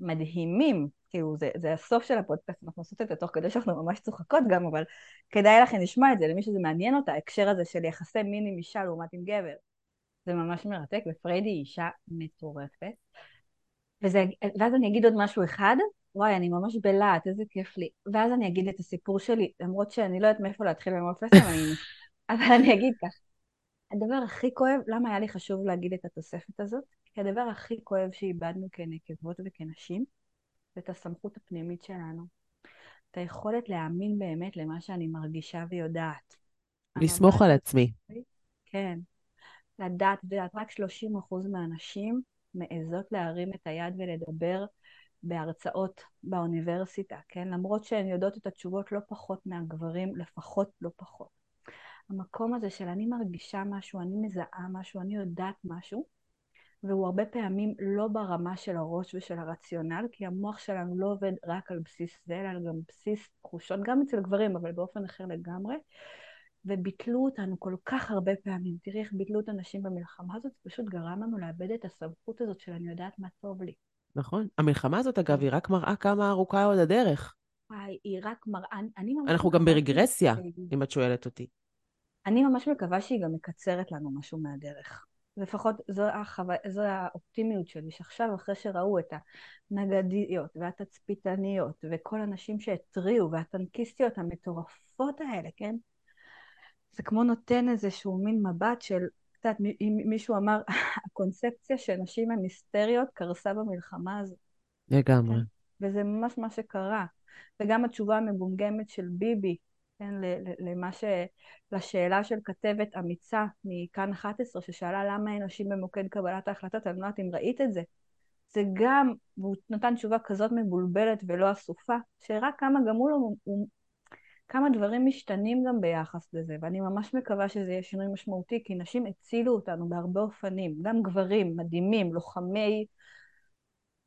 מדהימים, כאילו זה, זה הסוף של הפודקאסט, אנחנו עושות את זה תוך כדי שאנחנו ממש צוחקות גם, אבל כדאי לכם לשמוע את זה, למי שזה מעניין אותה, ההקשר הזה של יחסי מין עם אישה לעומת עם גבר. זה ממש מרתק, ופריידי היא אישה מטורפת. וזה, ואז אני אגיד עוד משהו אחד, וואי, אני ממש בלהט, איזה כיף לי. ואז אני אגיד את הסיפור שלי, למרות שאני לא יודעת מאיפה להתחיל ומאיפה לסיים. אבל אני אגיד כך. הדבר הכי כואב, למה היה לי חשוב להגיד את התוספת הזאת? כי הדבר הכי כואב שאיבדנו כנקבות וכנשים, זה את הסמכות הפנימית שלנו. את היכולת להאמין באמת למה שאני מרגישה ויודעת. לסמוך על עצמי. כן. לדעת, את יודעת, רק 30 אחוז מהנשים מעזות להרים את היד ולדבר בהרצאות באוניברסיטה, כן? למרות שהן יודעות את התשובות לא פחות מהגברים, לפחות לא פחות. המקום הזה של אני מרגישה משהו, אני מזהה משהו, אני יודעת משהו, והוא הרבה פעמים לא ברמה של הראש ושל הרציונל, כי המוח שלנו לא עובד רק על בסיס זה, אלא גם בסיס תחושות, גם אצל גברים, אבל באופן אחר לגמרי. וביטלו אותנו כל כך הרבה פעמים. תראי איך ביטלו את הנשים במלחמה הזאת, זה פשוט גרם לנו לאבד את הסמכות הזאת של אני יודעת מה טוב לי. נכון. המלחמה הזאת, אגב, היא רק מראה כמה ארוכה עוד הדרך. וואי, היא רק מראה, אני ממש... אנחנו גם מקווה ברגרסיה, אם את שואלת אותי. אני ממש מקווה שהיא גם מקצרת לנו משהו מהדרך. לפחות זו, החו... זו האופטימיות שלי, שעכשיו אחרי שראו את הנגדיות והתצפיתניות וכל הנשים שהתריעו והטנקיסטיות המטורפות האלה, כן? זה כמו נותן איזשהו מין מבט של, מ- אם מישהו אמר, <laughs> הקונספציה שנשים הן היסטריות קרסה במלחמה הזו. לגמרי. כן. וזה ממש מה שקרה. וגם התשובה המגומגמת של ביבי, כן, למה ש... לשאלה של כתבת אמיצה מכאן 11, ששאלה למה אין נשים במוקד קבלת ההחלטות, אני לא יודעת אם ראית את זה. זה גם, והוא נתן תשובה כזאת מבולבלת ולא אסופה, שרק כמה גם הוא לא... הוא, כמה דברים משתנים גם ביחס לזה, ואני ממש מקווה שזה יהיה שינוי משמעותי, כי נשים הצילו אותנו בהרבה אופנים, גם גברים מדהימים, לוחמי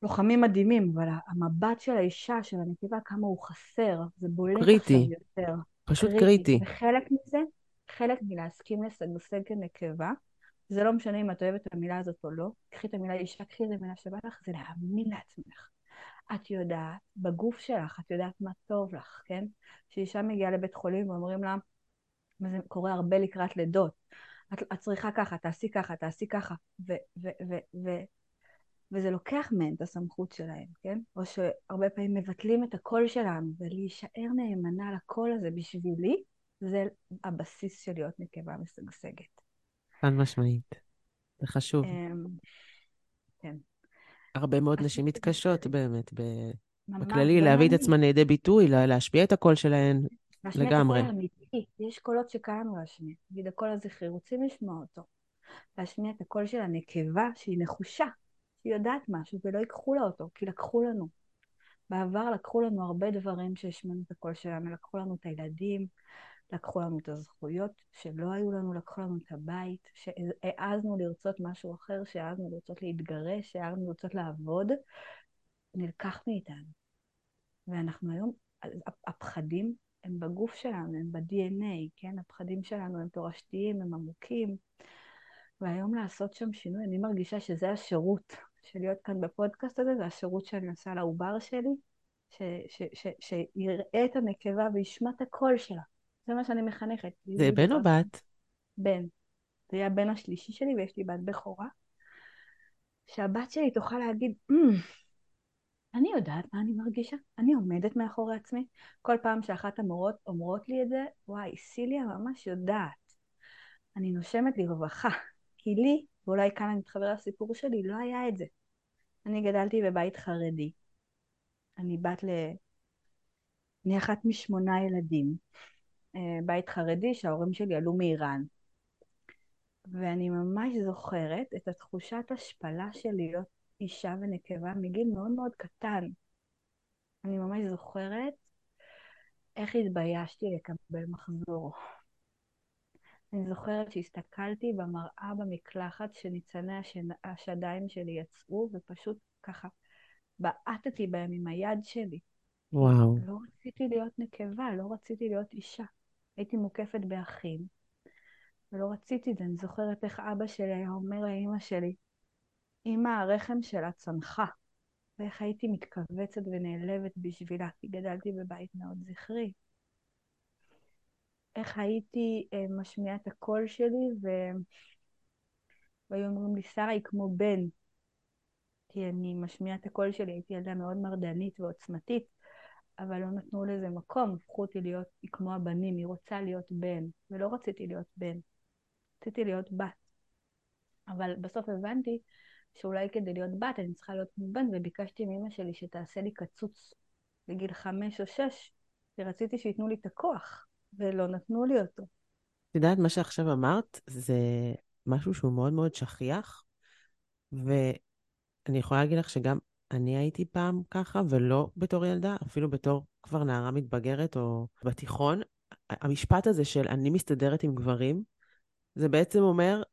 לוחמים מדהימים, אבל המבט של האישה, של הנקבה, כמה הוא חסר, זה בולט קריטי. עכשיו יותר. פשוט קריטי. וחלק מזה, חלק מלהסכים לשגשג כנקבה, זה לא משנה אם את אוהבת את המילה הזאת או לא, קחי את המילה אישה, קחי את המילה שבא לך, זה להאמין לעצמך. את יודעת, בגוף שלך, את יודעת מה טוב לך, כן? כשאישה מגיעה לבית חולים ואומרים לה, וזה קורה הרבה לקראת לידות, את, את צריכה ככה, תעשי ככה, תעשי ככה, ו, ו, ו, ו, וזה לוקח מהן את הסמכות שלהן, כן? או שהרבה פעמים מבטלים את הקול שלנו, ולהישאר נאמנה לקול הזה בשבילי, זה הבסיס של להיות נקבה משגשגת. חד משמעית. זה חשוב. אמ, כן. הרבה מאוד נשים מתקשות. באמת, בכללי, להביא את. עצמן לידי ביטוי, לה- להשפיע את הקול שלהן. להשמיע לגמרי. את הקול האמיתי. יש קולות שקל לנו להשמיע. נגיד הקול הזכרי, רוצים לשמוע אותו. להשמיע את הקול של הנקבה שהיא נחושה, יודעת משהו ולא ייקחו לה אותו, כי לקחו לנו. בעבר לקחו לנו הרבה דברים שהשמענו את הקול שלנו, לקחו לנו את הילדים, לקחו לנו את הזכויות שלא היו לנו, לקחו לנו את הבית, שהעזנו לרצות משהו אחר, שהעזנו לרצות להתגרש, שהעזנו לרצות לעבוד, נלקח מאיתנו. ואנחנו היום, הפחדים הם בגוף שלנו, הם ב-DNA, כן? הפחדים שלנו הם תורשתיים, הם עמוקים. והיום לעשות שם שינוי, אני מרגישה שזה השירות של להיות כאן בפודקאסט הזה, זה השירות שאני עושה לעובר שלי, ש- ש- ש- שיראה את הנקבה וישמע את הקול שלה. זה מה שאני מחנכת. זה בן או בת? בן. זה יהיה הבן השלישי שלי ויש לי בת בכורה. שהבת שלי תוכל להגיד, "אמ, אני יודעת מה אני מרגישה, אני עומדת מאחורי עצמי. כל פעם שאחת המורות אומרות לי את זה, וואי, סיליה ממש יודעת. אני נושמת לרווחה, כי לי, ואולי כאן אני מתחבר לסיפור שלי, לא היה את זה. אני גדלתי בבית חרדי. אני בת ל... אני אחת משמונה ילדים. אה, בית חרדי שההורים שלי עלו מאיראן. ואני ממש זוכרת את התחושת השפלה של להיות אישה ונקבה מגיל מאוד מאוד קטן. אני ממש זוכרת איך התביישתי לקבל מחזור. אני זוכרת שהסתכלתי במראה במקלחת שניצני השד... השדיים שלי יצאו ופשוט ככה בעטתי בהם עם היד שלי. וואו. לא רציתי להיות נקבה, לא רציתי להיות אישה. הייתי מוקפת באחים, ולא רציתי את זה. אני זוכרת איך אבא שלי היה אומר לאימא שלי, אמא, הרחם שלה צנחה. ואיך הייתי מתכווצת ונעלבת בשבילה, כי גדלתי בבית מאוד זכרי. איך הייתי אה, משמיעה את הקול שלי, ו... והיו אומרים לי, שרה היא כמו בן, כי אני משמיעה את הקול שלי, הייתי ילדה מאוד מרדנית ועוצמתית, אבל לא נתנו לזה מקום, הפכו אותי להיות, היא כמו הבנים, היא רוצה להיות בן, ולא רציתי להיות בן, רציתי להיות בת. אבל בסוף הבנתי שאולי כדי להיות בת אני צריכה להיות כמו בן, וביקשתי מאמא שלי שתעשה לי קצוץ בגיל חמש או שש, ורציתי שייתנו לי את הכוח, ולא נתנו לי אותו. את יודעת, מה שעכשיו אמרת, זה משהו שהוא מאוד מאוד שכיח, ואני יכולה להגיד לך שגם אני הייתי פעם ככה, ולא בתור ילדה, אפילו בתור כבר נערה מתבגרת או בתיכון. המשפט הזה של אני מסתדרת עם גברים, זה בעצם אומר,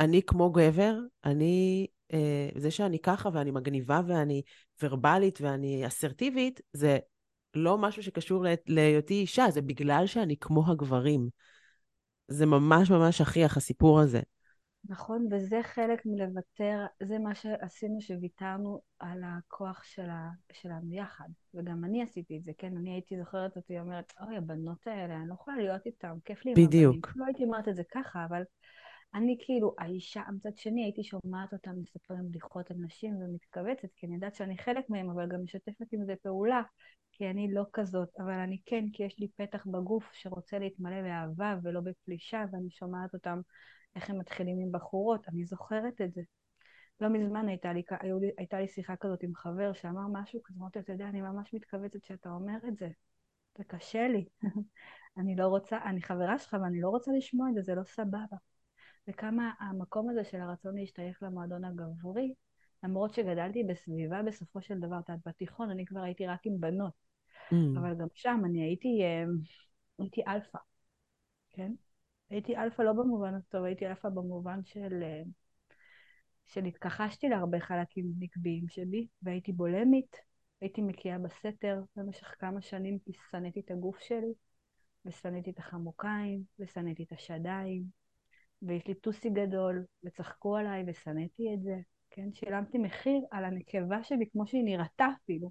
אני כמו גבר, אני, אה, זה שאני ככה ואני מגניבה ואני ורבלית ואני אסרטיבית, זה לא משהו שקשור להיותי אישה, זה בגלל שאני כמו הגברים. זה ממש ממש שכיח, הסיפור הזה. נכון, וזה חלק מלוותר, זה מה שעשינו שוויתרנו על הכוח של ה, שלנו יחד. וגם אני עשיתי את זה, כן? אני הייתי זוכרת אותי אומרת, אוי, הבנות האלה, אני לא יכולה להיות איתן, כיף לי עם בדיוק. הבנים. לא הייתי אומרת את זה ככה, אבל אני כאילו, האישה, מצד שני הייתי שומעת אותם מספרים בדיחות על נשים ומתכווצת, כי אני יודעת שאני חלק מהם, אבל גם משתפת עם זה פעולה, כי אני לא כזאת, אבל אני כן, כי יש לי פתח בגוף שרוצה להתמלא באהבה ולא בפלישה, ואני שומעת אותם איך הם מתחילים עם בחורות, אני זוכרת את זה. לא מזמן הייתה לי, הייתה לי שיחה כזאת עם חבר שאמר משהו כזה, אמרתי, אתה יודע, אני ממש מתכווצת שאתה אומר את זה. זה קשה לי. <laughs> אני לא רוצה, אני חברה שלך ואני לא רוצה לשמוע את זה, זה לא סבבה. וכמה המקום הזה של הרצון להשתייך למועדון הגברי, למרות שגדלתי בסביבה בסופו של דבר, את יודעת, בתיכון אני כבר הייתי רק עם בנות, mm. אבל גם שם אני הייתי, אה, הייתי אלפא, כן? הייתי אלפא לא במובן הטוב, הייתי אלפא במובן של, אה, של התכחשתי להרבה חלקים נקביים שלי, והייתי בולימית, הייתי מקיאה בסתר במשך כמה שנים, כי שנאתי את הגוף שלי, ושנאתי את החמוקיים, ושנאתי את השדיים, ויש לי טוסי גדול, וצחקו עליי, ושנאתי את זה, כן? שילמתי מחיר על הנקבה שלי כמו שהיא נראתה אפילו,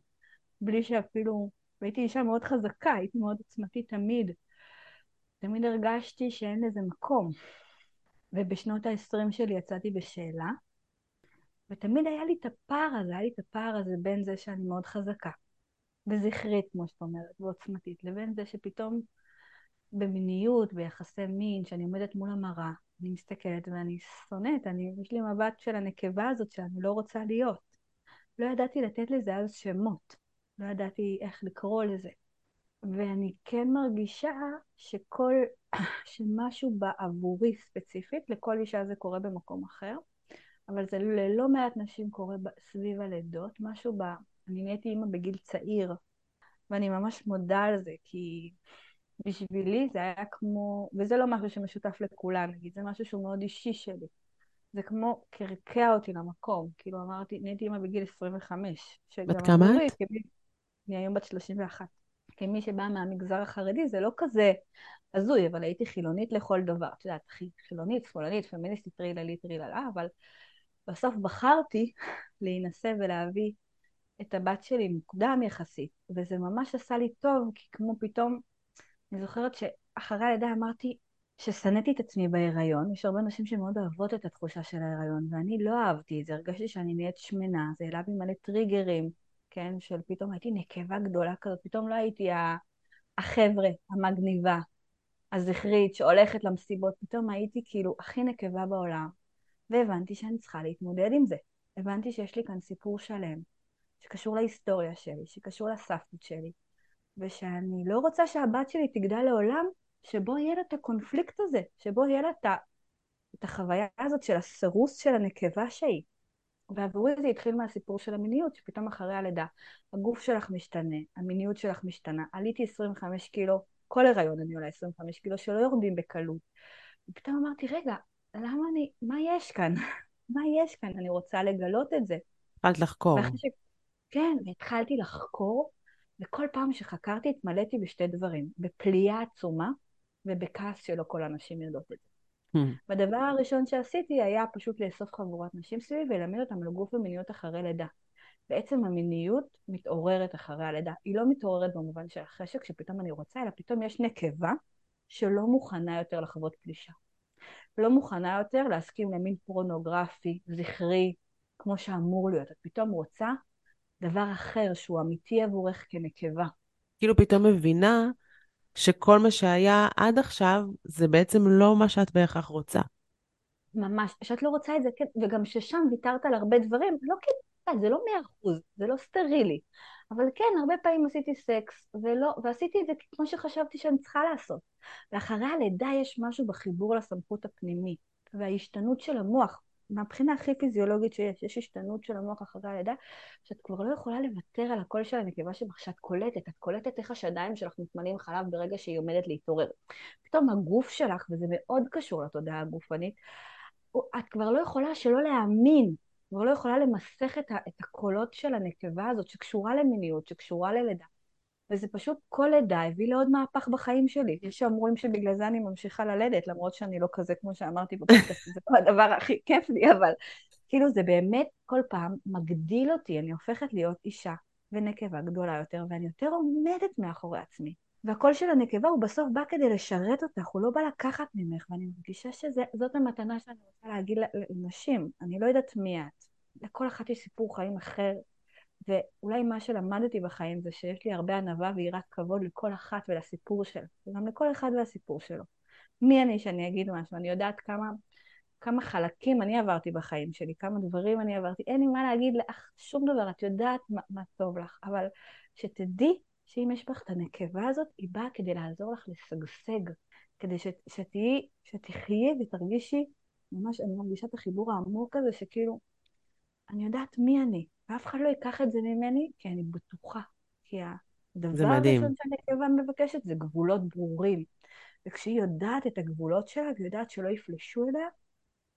בלי שאפילו, והייתי אישה מאוד חזקה, הייתי מאוד עוצמתית תמיד. תמיד הרגשתי שאין לזה מקום. ובשנות ה-20 שלי יצאתי בשאלה, ותמיד היה לי את הפער הזה, היה לי את הפער הזה בין זה שאני מאוד חזקה, וזכרית, כמו שאת אומרת, ועוצמתית, לבין זה שפתאום במיניות, ביחסי מין, שאני עומדת מול המראה, אני מסתכלת ואני שונאת, אני, יש לי מבט של הנקבה הזאת שאני לא רוצה להיות. לא ידעתי לתת לזה אז שמות, לא ידעתי איך לקרוא לזה. ואני כן מרגישה שכל, <coughs> שמשהו בעבורי ספציפית, לכל אישה זה קורה במקום אחר, אבל זה ללא מעט נשים קורה סביב הלידות, משהו ב... אני נהייתי אימא בגיל צעיר, ואני ממש מודה על זה, כי בשבילי זה היה כמו, וזה לא משהו שמשותף לכולם, נגיד, זה משהו שהוא מאוד אישי שלי. זה כמו קרקע אותי למקום, כאילו אמרתי, נהייתי אימא בגיל 25. בת כמה את? אני היום בת 31. כמי שבאה מהמגזר החרדי, זה לא כזה הזוי, אבל הייתי חילונית לכל דבר. את יודעת, חילונית, שמאלנית, פמיניסטית, טריללית, טריללה, אבל בסוף בחרתי <laughs> להינשא ולהביא את הבת שלי מוקדם יחסית, וזה ממש עשה לי טוב, כי כמו פתאום, אני זוכרת שאחרי הלידה אמרתי ששנאתי את עצמי בהיריון, יש הרבה נשים שמאוד אוהבות את התחושה של ההיריון, ואני לא אהבתי את זה, הרגשתי שאני נהיית שמנה, זה העלה בי מלא טריגרים, כן, של פתאום הייתי נקבה גדולה כזאת, פתאום לא הייתי החבר'ה, המגניבה, הזכרית, שהולכת למסיבות, פתאום הייתי כאילו הכי נקבה בעולם, והבנתי שאני צריכה להתמודד עם זה. הבנתי שיש לי כאן סיפור שלם, שקשור להיסטוריה שלי, שקשור לסבתות שלי, ושאני לא רוצה שהבת שלי תגדל לעולם שבו יהיה לה את הקונפליקט הזה, שבו יהיה לה את החוויה הזאת של הסירוס של הנקבה שהיא. ועבורי זה התחיל מהסיפור של המיניות, שפתאום אחרי הלידה הגוף שלך משתנה, המיניות שלך משתנה. עליתי 25 קילו, כל הריון אני עולה 25 קילו שלא יורדים בקלות. ופתאום אמרתי, רגע, למה אני, מה יש כאן? <laughs> מה יש כאן? אני רוצה לגלות את זה. התחלת לחקור. ש... כן, והתחלתי לחקור, וכל פעם שחקרתי התמלאתי בשתי דברים, בפליאה עצומה ובכעס שלא כל הנשים יודעות את זה. Hmm. והדבר הראשון שעשיתי היה פשוט לאסוף חבורת נשים סביבי וללמד אותם על גוף ומיניות אחרי לידה. בעצם המיניות מתעוררת אחרי הלידה. היא לא מתעוררת במובן של החשק שפתאום אני רוצה, אלא פתאום יש נקבה שלא מוכנה יותר לחוות פלישה. לא מוכנה יותר להסכים למין פורנוגרפי, זכרי, כמו שאמור להיות. את פתאום רוצה דבר אחר שהוא אמיתי עבורך כנקבה. כאילו פתאום מבינה שכל מה שהיה עד עכשיו זה בעצם לא מה שאת בהכרח רוצה. ממש, שאת לא רוצה את זה, כן, וגם ששם ויתרת על הרבה דברים, לא כאילו, זה לא מאה אחוז, זה לא סטרילי, אבל כן, הרבה פעמים עשיתי סקס, ולא, ועשיתי את זה כמו שחשבתי שאני צריכה לעשות. ואחרי הלידה יש משהו בחיבור לסמכות הפנימית, וההשתנות של המוח, מהבחינה הכי פיזיולוגית שיש, יש השתנות של המוח אחרי הלידה, שאת כבר לא יכולה לוותר על הקול של הנקבה שלך, שאת קולטת, את קולטת איך השדיים שלך מתמלאים חלב ברגע שהיא עומדת להתעורר. פתאום הגוף שלך, וזה מאוד קשור לתודעה הגופנית, את כבר לא יכולה שלא להאמין, כבר לא יכולה למסך את, ה, את הקולות של הנקבה הזאת שקשורה למיניות, שקשורה ללידה. וזה פשוט כל לידה הביא לעוד מהפך בחיים שלי. יש שאומרים שבגלל זה אני ממשיכה ללדת, למרות שאני לא כזה כמו שאמרתי בפודקאסט, <laughs> זה לא הדבר הכי כיף לי, אבל כאילו זה באמת כל פעם מגדיל אותי, אני הופכת להיות אישה ונקבה גדולה יותר, ואני יותר עומדת מאחורי עצמי. והקול של הנקבה הוא בסוף בא כדי לשרת אותך, הוא לא בא לקחת ממך, ואני מרגישה שזאת המתנה שאני רוצה להגיד לנשים. אני לא יודעת מי את. לכל אחת יש סיפור חיים אחר, ואולי מה שלמדתי בחיים זה שיש לי הרבה ענווה ויראת כבוד לכל אחת ולסיפור שלה, וגם לכל אחד והסיפור שלו. מי אני שאני אגיד משהו? אני יודעת כמה, כמה חלקים אני עברתי בחיים שלי, כמה דברים אני עברתי. אין לי מה להגיד לך שום דבר, את יודעת מה, מה טוב לך, אבל שתדעי שאם יש בך את הנקבה הזאת, היא באה כדי לעזור לך לשגשג, כדי שתהיי, שתחיי ותרגישי, ממש אני מרגישה את החיבור העמוק הזה, שכאילו, אני יודעת מי אני, ואף אחד לא ייקח את זה ממני, כי אני בטוחה. כי הדבר הראשון שהנקבה מבקשת זה גבולות ברורים. וכשהיא יודעת את הגבולות שלה, והיא יודעת שלא יפלשו אליה,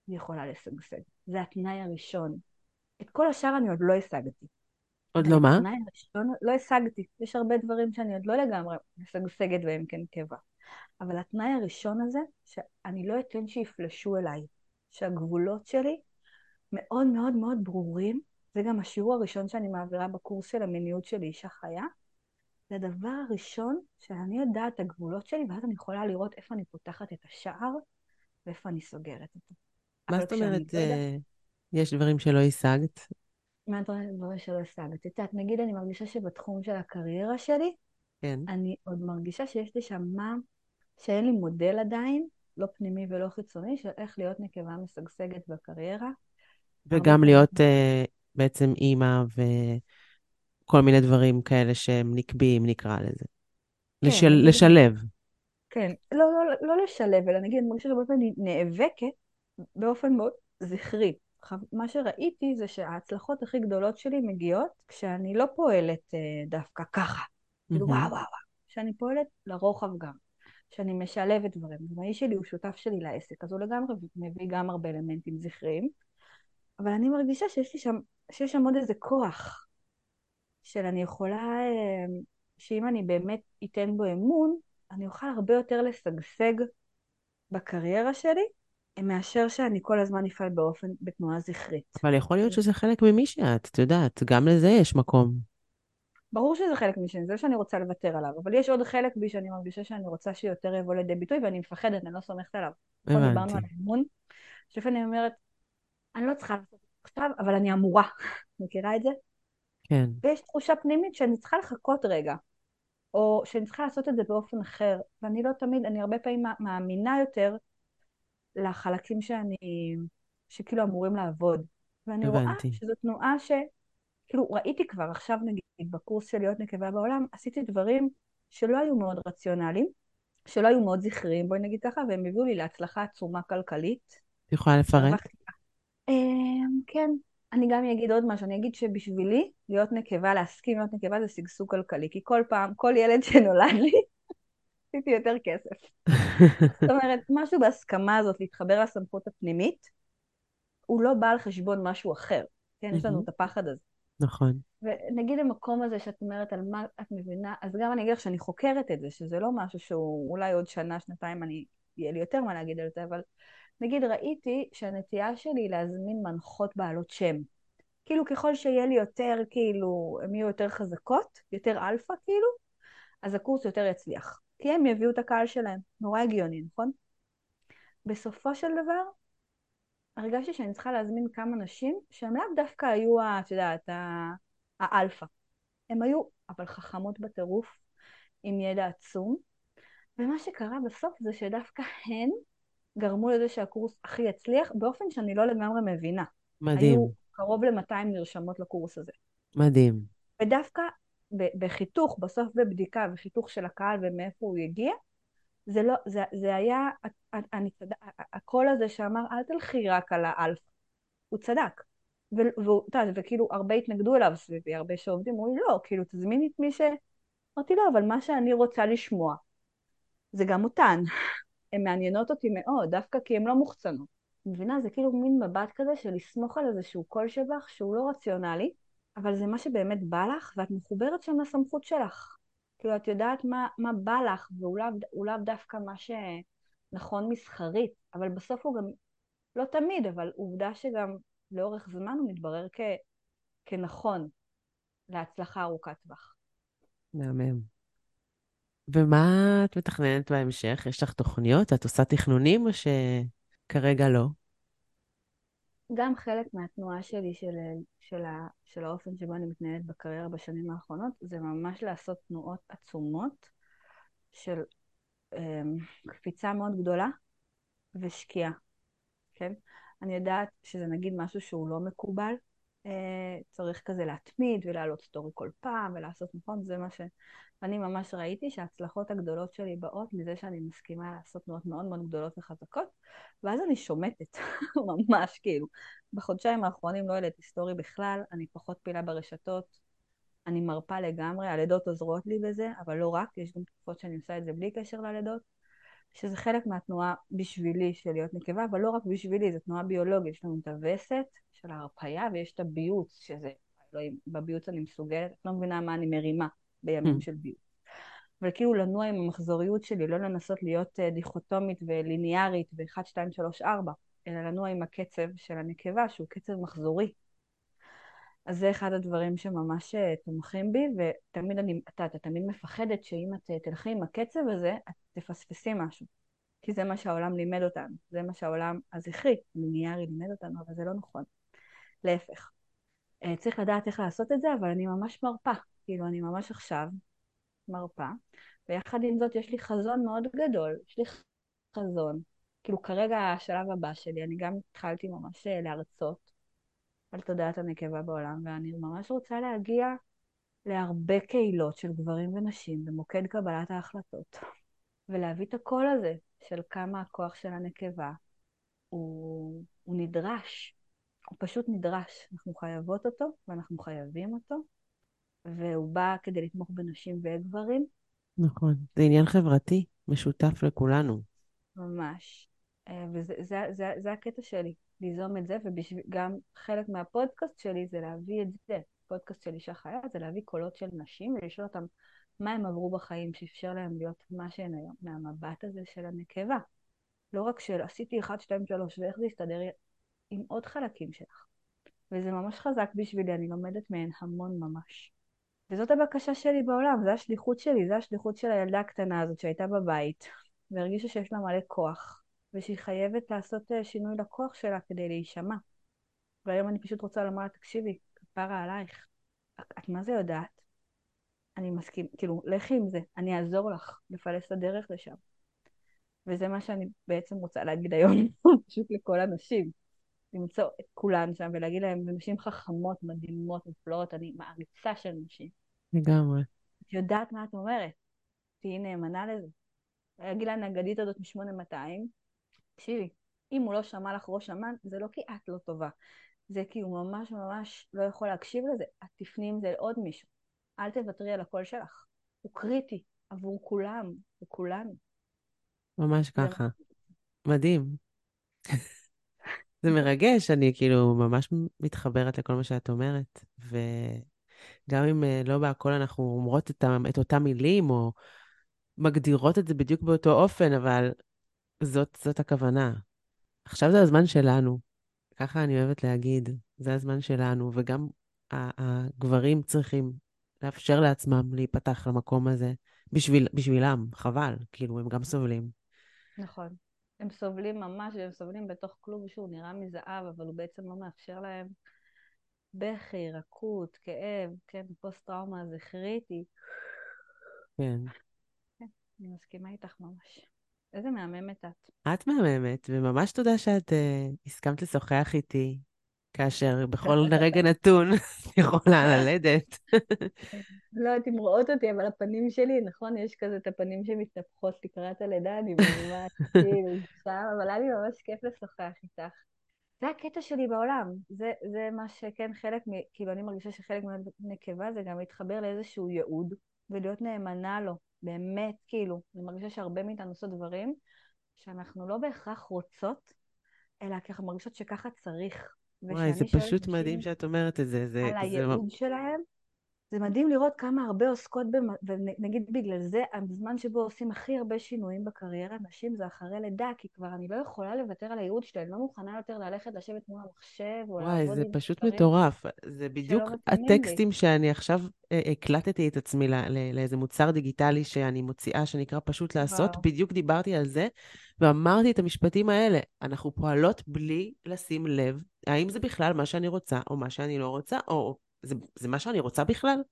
היא יכולה לשגשג. זה התנאי הראשון. את כל השאר אני עוד לא השגתי. עוד לא מה? התנאי הראשון לא השגתי. יש הרבה דברים שאני עוד לא לגמרי משגשגת בהם כנקבה. אבל התנאי הראשון הזה, שאני לא אתן שיפלשו אליי. שהגבולות שלי מאוד מאוד מאוד ברורים, זה גם השיעור הראשון שאני מעבירה בקורס של המיניות של אישה חיה. זה הדבר הראשון שאני יודעת את הגבולות שלי, ואז אני יכולה לראות איפה אני פותחת את השער ואיפה אני סוגרת אותו. מה זאת אומרת, לא יודעת... יש דברים שלא השגת? מה דברים שלא השגת? את יודעת, נגיד אני מרגישה שבתחום של הקריירה שלי, כן. אני עוד מרגישה שיש לי שם מה, שאין לי מודל עדיין, לא פנימי ולא חיצוני, של איך להיות נקבה משגשגת בקריירה. וגם להיות uh, בעצם אימא וכל מיני דברים כאלה שהם נקביים, נקרא לזה. כן, לשל... לשלב. כן, לא, לא, לא, לא לשלב, אלא נגיד, אני מרגישה שבאופן אני נאבקת באופן מאוד זכרי. מה שראיתי זה שההצלחות הכי גדולות שלי מגיעות כשאני לא פועלת אה, דווקא ככה. כאילו וואו וואו וואו. שאני פועלת לרוחב גם. שאני משלבת דברים. האיש שלי הוא שותף שלי לעסק, אז הוא לגמרי מביא גם הרבה אלמנטים זכריים. אבל אני מרגישה שיש לי שם, שיש שם עוד איזה כוח של אני יכולה, אה, שאם אני באמת אתן בו אמון, אני אוכל הרבה יותר לשגשג בקריירה שלי, מאשר שאני כל הזמן אפעל באופן, בתנועה זכרית. אבל יכול להיות שזה חלק ממי שאת, את יודעת, גם לזה יש מקום. ברור שזה חלק משני, זה שאני רוצה לוותר עליו, אבל יש עוד חלק בי שאני מרגישה שאני רוצה שיותר יבוא לידי ביטוי, ואני מפחדת, אני לא סומכת עליו. הבנתי. דיברנו על אמון, שלפעמים אני אומרת, אני לא צריכה לעשות את זה עכשיו, אבל אני אמורה. <laughs> מכירה את זה? כן. ויש תחושה פנימית שאני צריכה לחכות רגע, או שאני צריכה לעשות את זה באופן אחר, ואני לא תמיד, אני הרבה פעמים מאמינה יותר לחלקים שאני, שכאילו אמורים לעבוד. ואני הבנתי. רואה שזו תנועה ש... כאילו, ראיתי כבר עכשיו נגיד בקורס של להיות נקבה בעולם, עשיתי דברים שלא היו מאוד רציונליים, שלא היו מאוד זכריים, בואי נגיד ככה, והם הביאו לי להצלחה עצומה כלכלית. את יכולה לפרט? אמ, כן, אני גם אגיד עוד משהו, אני אגיד שבשבילי להיות נקבה, להסכים להיות נקבה זה שגשוג כלכלי, כי כל פעם, כל ילד שנולד לי, <laughs> עשיתי יותר כסף. <laughs> זאת אומרת, משהו בהסכמה הזאת להתחבר לסמכות הפנימית, הוא לא בא על חשבון משהו אחר. כן, יש לנו את הפחד הזה. נכון. ונגיד המקום הזה שאת אומרת על מה את מבינה, אז גם אני אגיד לך שאני חוקרת את זה, שזה לא משהו שהוא אולי עוד שנה, שנתיים אני, יהיה לי יותר מה להגיד על זה, אבל נגיד ראיתי שהנטייה שלי להזמין מנחות בעלות שם. כאילו ככל שיהיה לי יותר, כאילו, הן יהיו יותר חזקות, יותר אלפא כאילו, אז הקורס יותר יצליח. כי הם יביאו את הקהל שלהם. נורא הגיוני, נכון? בסופו של דבר, הרגשתי שאני צריכה להזמין כמה נשים שהן לאו דווקא היו, את יודעת, האלפא. הן היו, אבל חכמות בטירוף, עם ידע עצום. ומה שקרה בסוף זה שדווקא הן גרמו לזה שהקורס הכי יצליח, באופן שאני לא לגמרי מבינה. מדהים. היו קרוב ל-200 נרשמות לקורס הזה. מדהים. ודווקא בחיתוך, בסוף בבדיקה וחיתוך של הקהל ומאיפה הוא הגיע, זה לא, זה, זה היה, אני הקול הזה שאמר אל תלכי רק על האלפא, הוא צדק. וכאילו הרבה התנגדו אליו סביבי, הרבה שעובדים, אמרו לי לא, כאילו תזמיני את מי ש... אמרתי לא, אבל מה שאני רוצה לשמוע זה גם אותן. הן מעניינות אותי מאוד, דווקא כי הן לא מוחצנות. מבינה? זה כאילו מין מבט כזה של לסמוך על איזשהו קול שבך שהוא לא רציונלי, אבל זה מה שבאמת בא לך, ואת מחוברת שם לסמכות שלך. כאילו, את יודעת מה, מה בא לך, והוא לאו לא דווקא מה שנכון מסחרית, אבל בסוף הוא גם, לא תמיד, אבל עובדה שגם לאורך זמן הוא מתברר כ, כנכון להצלחה ארוכת טווח. מהמם. ומה את מתכננת בהמשך? יש לך תוכניות? את עושה תכנונים או שכרגע לא? גם חלק מהתנועה שלי של, של, ה, של האופן שבו אני מתנהלת בקריירה בשנים האחרונות זה ממש לעשות תנועות עצומות של um, קפיצה מאוד גדולה ושקיעה, כן? אני יודעת שזה נגיד משהו שהוא לא מקובל, צריך כזה להתמיד ולהעלות סטורי כל פעם ולעשות נכון, זה מה ש... אני ממש ראיתי שההצלחות הגדולות שלי באות מזה שאני מסכימה לעשות תנועות מאוד מאוד גדולות וחזקות, ואז אני שומטת, <laughs> ממש כאילו. בחודשיים האחרונים לא העליתי סטורי בכלל, אני פחות פעילה ברשתות, אני מרפה לגמרי, הלידות עוזרות לי בזה, אבל לא רק, יש גם תקופות שאני עושה את זה בלי קשר ללידות, שזה חלק מהתנועה בשבילי של להיות נקבה, אבל לא רק בשבילי, זו תנועה ביולוגית, יש לנו את הווסת של ההרפייה ויש את הביוץ, שזה, לא, בביוץ אני מסוגלת, את לא מבינה מה אני מרימה. בימים mm. של ביוט. אבל כאילו לנוע עם המחזוריות שלי, לא לנסות להיות uh, דיכוטומית וליניארית ו-1, 2, 3, 4, אלא לנוע עם הקצב של הנקבה, שהוא קצב מחזורי. אז זה אחד הדברים שממש uh, תומכים בי, ותמיד אני, אתה, אתה תמיד מפחדת שאם את uh, תלכי עם הקצב הזה, את תפספסי משהו. כי זה מה שהעולם לימד אותנו, זה מה שהעולם הזכרי, ליניארי לימד אותנו, אבל זה לא נכון. להפך. Uh, צריך לדעת איך לעשות את זה, אבל אני ממש מרפה. כאילו אני ממש עכשיו מרפה, ויחד עם זאת יש לי חזון מאוד גדול, יש לי חזון. כאילו כרגע השלב הבא שלי, אני גם התחלתי ממש אה, להרצות על תודעת הנקבה בעולם, ואני ממש רוצה להגיע להרבה קהילות של גברים ונשים במוקד קבלת ההחלטות, ולהביא את הקול הזה של כמה הכוח של הנקבה הוא, הוא נדרש, הוא פשוט נדרש. אנחנו חייבות אותו ואנחנו חייבים אותו, והוא בא כדי לתמוך בנשים וגברים. נכון, זה עניין חברתי משותף לכולנו. ממש. אה, וזה זה, זה, זה הקטע שלי, ליזום את זה, וגם חלק מהפודקאסט שלי זה להביא את זה. הפודקאסט של אישה חיה זה להביא קולות של נשים ולשאול אותם מה הם עברו בחיים שאפשר להם להיות מה שהן היום, מהמבט הזה של הנקבה. לא רק של עשיתי 1, 2, 3 ואיך זה יסתדר עם עוד חלקים שלך. וזה ממש חזק בשבילי, אני לומדת מהן המון ממש. וזאת הבקשה שלי בעולם, זו השליחות שלי, זו השליחות של הילדה הקטנה הזאת שהייתה בבית, והרגישה שיש לה מלא כוח, ושהיא חייבת לעשות אה, שינוי לכוח שלה כדי להישמע. והיום אני פשוט רוצה לומר לה, תקשיבי, כפרה עלייך, את מה זה יודעת? אני מסכים, כאילו, לכי עם זה, אני אעזור לך לפלס את הדרך לשם. וזה מה שאני בעצם רוצה להגיד היום, <laughs> פשוט לכל הנשים. למצוא את כולן שם ולהגיד להן, ונשים חכמות, מדהימות, מופלאות, אני מעריצה של נשים. לגמרי. את יודעת מה את אומרת, תהיי נאמנה לזה. להגיד לנגדית הזאת מ-8200, תקשיבי, אם הוא לא שמע לך ראש אמ"ן, זה לא כי את לא טובה, זה כי הוא ממש ממש לא יכול להקשיב לזה, את תפני עם זה לעוד מישהו. אל תוותרי על הקול שלך, הוא קריטי עבור כולם וכולנו. ממש ככה. מדהים. זה מרגש, אני כאילו ממש מתחברת לכל מה שאת אומרת, וגם אם אה, לא בהכל אנחנו אומרות את, את אותם מילים, או מגדירות את זה בדיוק באותו אופן, אבל זאת, זאת הכוונה. עכשיו זה הזמן שלנו, ככה אני אוהבת להגיד, זה הזמן שלנו, וגם הגברים צריכים לאפשר לעצמם להיפתח למקום הזה בשביל, בשבילם, חבל, כאילו, הם גם סובלים. נכון. הם סובלים ממש, והם סובלים בתוך כלוב שהוא נראה מזהב, אבל הוא בעצם לא מאפשר להם בכי, רכות, כאב, כן, פוסט-טראומה זכרית. כן. כן, אני מסכימה איתך ממש. איזה מהממת את. את מהממת, וממש תודה שאת uh, הסכמת לשוחח איתי, כאשר בכל <laughs> רגע נתון יכולה ללדת. <laughs> לא יודעת אם רואות אותי, אבל הפנים שלי, נכון, יש כזה את הפנים שמתנפחות לקראת הלידה, אני מבינה, כאילו, שם, אבל היה לי ממש כיף לשוחח איתך. זה הקטע שלי בעולם, זה, זה מה שכן חלק, מ, כאילו אני מרגישה שחלק מהנקבה זה גם להתחבר לאיזשהו ייעוד ולהיות נאמנה לו, באמת, כאילו, אני מרגישה שהרבה מאיתנו עושות דברים שאנחנו לא בהכרח רוצות, אלא כי אנחנו מרגישות שככה צריך. וואי, זה פשוט מדהים שאת אומרת את זה. זה על הייעוד זה... שלהם, זה מדהים לראות כמה הרבה עוסקות, במ... ונגיד בגלל זה, הזמן שבו עושים הכי הרבה שינויים בקריירה, נשים זה אחרי לידה, כי כבר אני לא יכולה לוותר על הייעוד שלי, אני לא מוכנה יותר ללכת לשבת מול המחשב, או וואי, לעבוד זה עם פשוט דברים מטורף. זה בדיוק מתאימים לי. הטקסטים שאני עכשיו אה, הקלטתי את עצמי ל- ל- לאיזה מוצר דיגיטלי שאני מוציאה, שנקרא פשוט לעשות. וואו. בדיוק דיברתי על זה, ואמרתי את המשפטים האלה. אנחנו פועלות בלי לשים לב האם זה בכלל מה שאני רוצה, או מה שאני לא רוצה, או זה, זה מה שאני רוצה בכלל?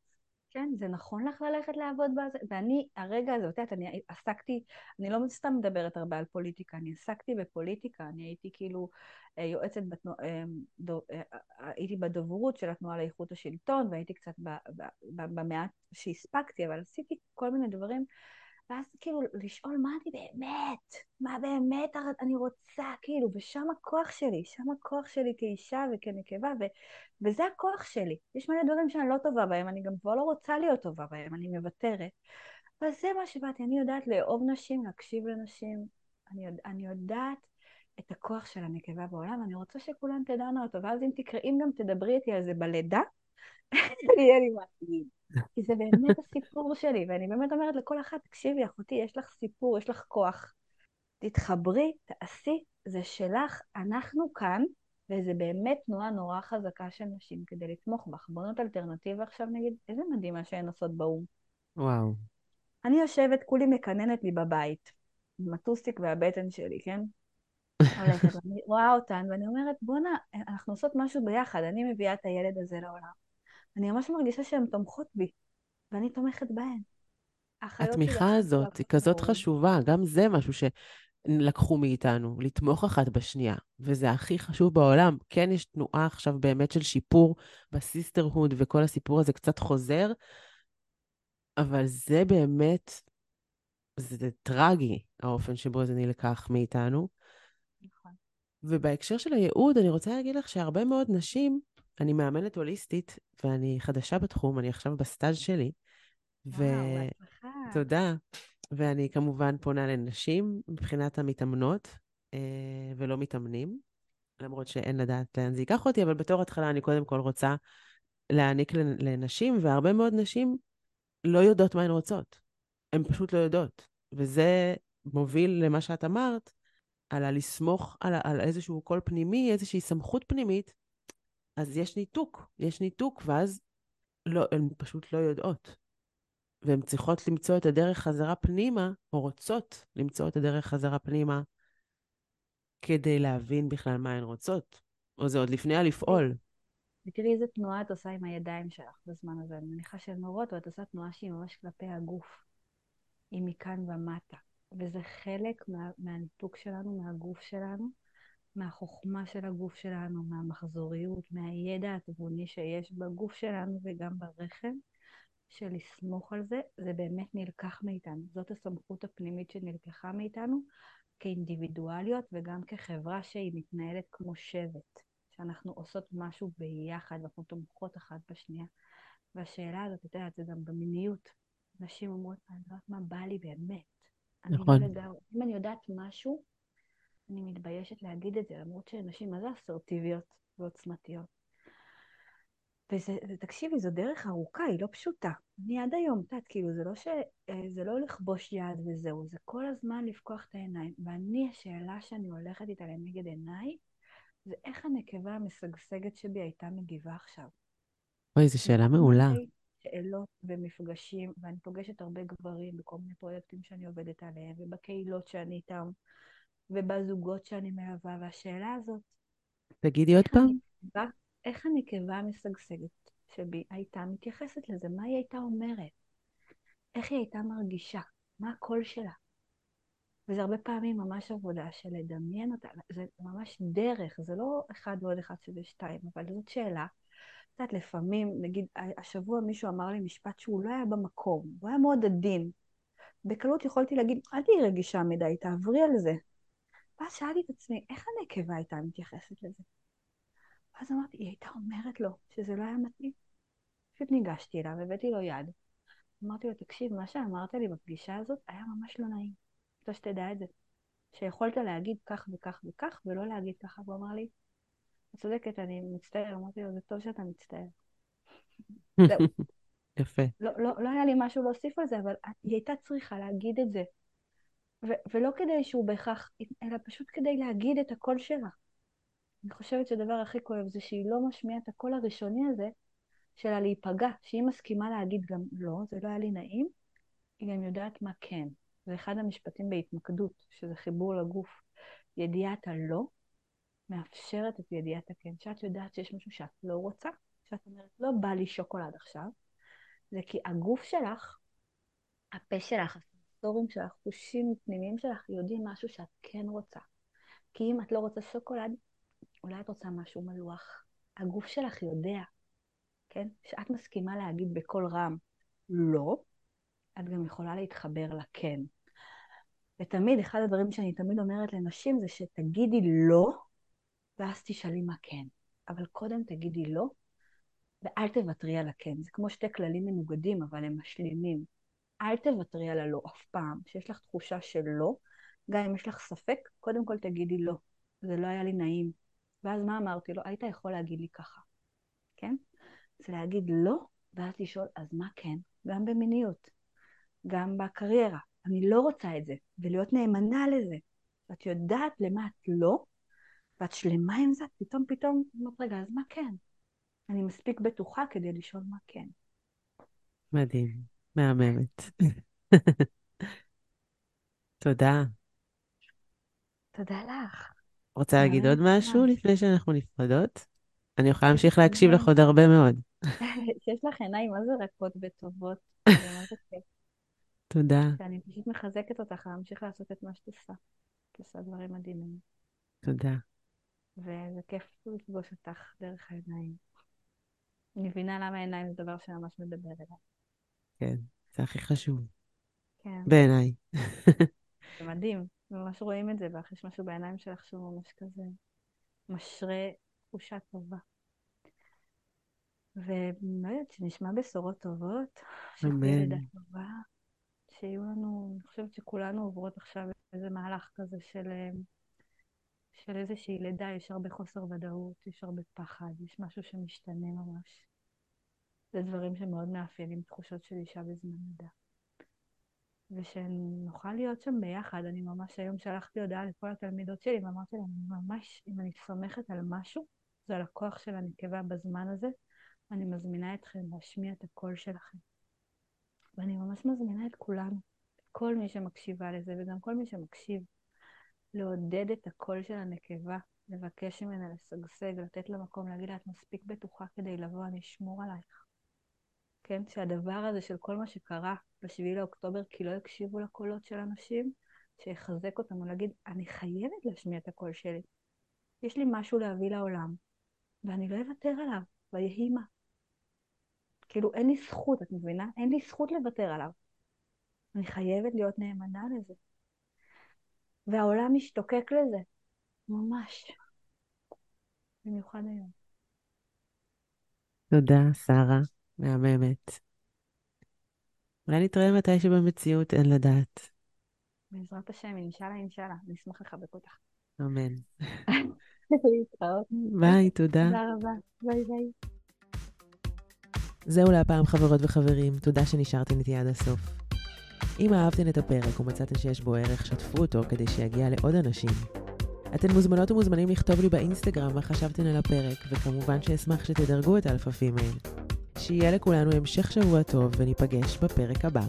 כן, זה נכון לך ללכת לעבוד בזה, ואני, הרגע הזה, את יודעת, אני עסקתי, אני לא סתם מדברת הרבה על פוליטיקה, אני עסקתי בפוליטיקה, אני הייתי כאילו אה, יועצת, בתנוע, אה, דו, אה, הייתי בדוברות של התנועה לאיכות השלטון, והייתי קצת במעט שהספקתי, אבל עשיתי כל מיני דברים ואז כאילו לשאול מה אני באמת, מה באמת אני רוצה, כאילו, ושם הכוח שלי, שם הכוח שלי כאישה וכנקבה, ו, וזה הכוח שלי. יש מלא דברים שאני לא טובה בהם, אני גם כבר לא רוצה להיות טובה בהם, אני מוותרת. אבל זה מה שבאתי, אני יודעת לאהוב נשים, להקשיב לנשים, אני, יודע, אני יודעת את הכוח של הנקבה בעולם, ואני רוצה שכולן תדענה אותו, ואז אם תקראי, גם תדברי איתי על זה בלידה, <laughs> יהיה לי להגיד. כי זה באמת הסיפור שלי, ואני באמת אומרת לכל אחת, תקשיבי, אחותי, יש לך סיפור, יש לך כוח. תתחברי, תעשי, זה שלך, אנחנו כאן, וזה באמת תנועה נורא חזקה של נשים כדי לתמוך בך. בוא נות אלטרנטיבה עכשיו נגיד, איזה מדהים מה שהן עושות באו"ם. וואו. אני יושבת, כולי מקננת לי בבית, עם הטוסיק והבטן שלי, כן? <laughs> הולכת, ואני רואה אותן, ואני אומרת, בואנה, אנחנו עושות משהו ביחד, אני מביאה את הילד הזה לעולם. אני ממש מרגישה שהן תומכות בי, ואני תומכת בהן. התמיכה הזאת היא כזאת חשובה, גם זה משהו שלקחו מאיתנו, לתמוך אחת בשנייה, וזה הכי חשוב בעולם. כן, יש תנועה עכשיו באמת של שיפור בסיסטרהוד, וכל הסיפור הזה קצת חוזר, אבל זה באמת, זה טרגי, האופן שבו זה נלקח מאיתנו. נכון. ובהקשר של הייעוד, אני רוצה להגיד לך שהרבה מאוד נשים אני מאמנת הוליסטית, ואני חדשה בתחום, אני עכשיו בסטאז' שלי. וואו, בהצלחה. תודה. ואני כמובן פונה לנשים מבחינת המתאמנות, אה, ולא מתאמנים, למרות שאין לדעת לאן זה ייקח אותי, אבל בתור התחלה אני קודם כל רוצה להעניק לנשים, והרבה מאוד נשים לא יודעות מה הן רוצות. הן פשוט לא יודעות. וזה מוביל למה שאת אמרת, על הלסמוך על, על איזשהו קול פנימי, איזושהי סמכות פנימית, אז יש ניתוק, יש ניתוק, ואז לא, הן פשוט לא יודעות. והן צריכות למצוא את הדרך חזרה פנימה, או רוצות למצוא את הדרך חזרה פנימה, כדי להבין בכלל מה הן רוצות. או זה עוד לפני הלפעול. ותראי איזה תנועה את עושה עם הידיים שלך בזמן הזה. אני מניחה שהן נורות, אבל את עושה תנועה שהיא ממש כלפי הגוף. היא מכאן ומטה. וזה חלק מה, מהניתוק שלנו, מהגוף שלנו. מהחוכמה של הגוף שלנו, מהמחזוריות, מהידע התבוני שיש בגוף שלנו וגם ברחם, של לסמוך על זה, זה באמת נלקח מאיתנו. זאת הסמכות הפנימית שנלקחה מאיתנו כאינדיבידואליות וגם כחברה שהיא מתנהלת כמו שבט, שאנחנו עושות משהו ביחד ואנחנו תומכות אחת בשנייה. והשאלה הזאת, את יודעת, זה גם במיניות. נשים אומרות, אני לא יודעת מה בא לי באמת. נכון. אני לא לגמרי, אם אני יודעת משהו, אני מתביישת להגיד את זה, למרות שנשים מה זה אסרטיביות ועוצמתיות. וזה, תקשיבי, זו דרך ארוכה, היא לא פשוטה. אני עד היום, את יודעת, כאילו, זה לא ש... אה, זה לא לכבוש יד וזהו, זה כל הזמן לפקוח את העיניים. ואני, השאלה שאני הולכת איתה לנגד עיניי, זה איך הנקבה המשגשגת שבי הייתה מגיבה עכשיו. אוי, זו שאלה מעולה. שאלות ומפגשים, ואני פוגשת הרבה גברים בכל מיני פרויקטים שאני עובדת עליהם, ובקהילות שאני איתם. ובזוגות שאני מלווה, והשאלה הזאת... תגידי עוד פעם. הנקבה, איך הנקבה המשגשגת שבי הייתה מתייחסת לזה? מה היא הייתה אומרת? איך היא הייתה מרגישה? מה הקול שלה? וזה הרבה פעמים ממש עבודה של לדמיין אותה, זה ממש דרך, זה לא אחד ועוד אחד שווה שתיים, אבל זאת שאלה. את יודעת, לפעמים, נגיד, השבוע מישהו אמר לי משפט שהוא לא היה במקום, הוא היה מאוד עדין. בקלות יכולתי להגיד, אל תהיי רגישה מדי, תעברי על זה. ואז שאלתי את עצמי, איך הנקבה הייתה מתייחסת לזה? ואז אמרתי, היא הייתה אומרת לו שזה לא היה מתאים. פשוט ניגשתי אליו, הבאתי לו יד. אמרתי לו, תקשיב, מה שאמרת לי בפגישה הזאת היה ממש לא נעים. רוצה שתדע את זה. שיכולת להגיד כך וכך וכך, ולא להגיד ככה. והוא אמר לי, את צודקת, אני מצטער. אמרתי לו, זה טוב שאתה מצטער. <laughs> זהו. יפה. לא, לא, לא היה לי משהו להוסיף על זה, אבל היא הייתה צריכה להגיד את זה. ו- ולא כדי שהוא בהכרח, אלא פשוט כדי להגיד את הקול שלה. אני חושבת שהדבר הכי כואב זה שהיא לא משמיעה את הקול הראשוני הזה שלה להיפגע, שהיא מסכימה להגיד גם לא, זה לא היה לי נעים, היא גם יודעת מה כן. זה אחד המשפטים בהתמקדות, שזה חיבור לגוף. ידיעת הלא מאפשרת את ידיעת הכן. שאת יודעת שיש משהו שאת לא רוצה, שאת אומרת, לא בא לי שוקולד עכשיו, זה כי הגוף שלך, הפה שלך, הסנסורים שלך, חושים פנימיים שלך, יודעים משהו שאת כן רוצה. כי אם את לא רוצה שוקולד, אולי את רוצה משהו מלוח. הגוף שלך יודע, כן? שאת מסכימה להגיד בקול רם לא, את גם יכולה להתחבר לכן. ותמיד, אחד הדברים שאני תמיד אומרת לנשים זה שתגידי לא, ואז תשאלי מה כן. אבל קודם תגידי לא, ואל תוותרי על הכן. זה כמו שתי כללים מנוגדים, אבל הם משלימים. אל תוותרי על הלא אף פעם. כשיש לך תחושה של לא, גם אם יש לך ספק, קודם כל תגידי לא. זה לא היה לי נעים. ואז מה אמרתי לו? היית יכול להגיד לי ככה, כן? זה להגיד לא, ואז לשאול, אז מה כן? גם במיניות, גם בקריירה. אני לא רוצה את זה, ולהיות נאמנה לזה. ואת יודעת למה את לא, ואת שלמה עם זה, פתאום פתאום, אומרת, רגע, אז מה כן? אני מספיק בטוחה כדי לשאול מה כן. מדהים, מהממת. <laughs> תודה. תודה לך. רוצה להגיד עוד משהו לפני שאנחנו נפרדות? אני יכולה להמשיך להקשיב לך עוד הרבה מאוד. <laughs> שיש לך עיניים מה זה רכות וטובות. <laughs> תודה. אני פשוט מחזקת אותך להמשיך לעשות את מה שאת עושה. את עושה דברים מדהימים. תודה. וזה כיף לפגוש אותך דרך העיניים. אני מבינה למה העיניים זה דבר שממש מדבר אליי. כן, זה הכי חשוב. כן. בעיניי. זה מדהים, ממש רואים את זה, ואך יש משהו בעיניים שלך שהוא ממש כזה משרה תחושה טובה. ולא יודעת, שנשמע בשורות טובות, שתהיה לידה טובה, שיהיו לנו, אני חושבת שכולנו עוברות עכשיו איזה מהלך כזה של, אה, של איזושהי לידה, יש הרבה חוסר ודאות, יש הרבה פחד, יש משהו שמשתנה ממש. זה דברים שמאוד מאפיינים תחושות של אישה בזמן לידה. ושנוכל להיות שם ביחד. אני ממש היום שלחתי הודעה לכל התלמידות שלי ואמרתי להם, ממש, אם אני סומכת על משהו, זה על הכוח של הנקבה בזמן הזה, אני מזמינה אתכם להשמיע את הקול שלכם. ואני ממש מזמינה את כולנו, כל מי שמקשיבה לזה וגם כל מי שמקשיב, לעודד את הקול של הנקבה, לבקש ממנה לשגשג, לתת לה מקום, להגיד לה, את מספיק בטוחה כדי לבוא, אני אשמור עלייך. כן? שהדבר הזה של כל מה שקרה ב-7 לאוקטובר, כי לא הקשיבו לקולות של אנשים, שיחזק אותנו, להגיד, אני חייבת להשמיע את הקול שלי. יש לי משהו להביא לעולם, ואני לא אוותר עליו, ויהי מה. כאילו, אין לי זכות, את מבינה? אין לי זכות לוותר עליו. אני חייבת להיות נאמנה לזה. והעולם משתוקק לזה, ממש. במיוחד היום. תודה, שרה. מהממת. אולי נתראה מתי שבמציאות אין לדעת. בעזרת השם, אינשאללה, אינשאללה. אני אשמח לחבק אותך. אמן. להתראות. ביי, תודה. תודה רבה. ביי ביי. זהו להפעם, חברות וחברים. תודה שנשארתם איתי עד הסוף. אם אהבתם את הפרק ומצאתם שיש בו ערך, שתפו אותו כדי שיגיע לעוד אנשים. אתן מוזמנות ומוזמנים לכתוב לי באינסטגרם מה חשבתן על הפרק, וכמובן שאשמח שתדרגו את Alpha Female. שיהיה לכולנו המשך שבוע טוב וניפגש בפרק הבא.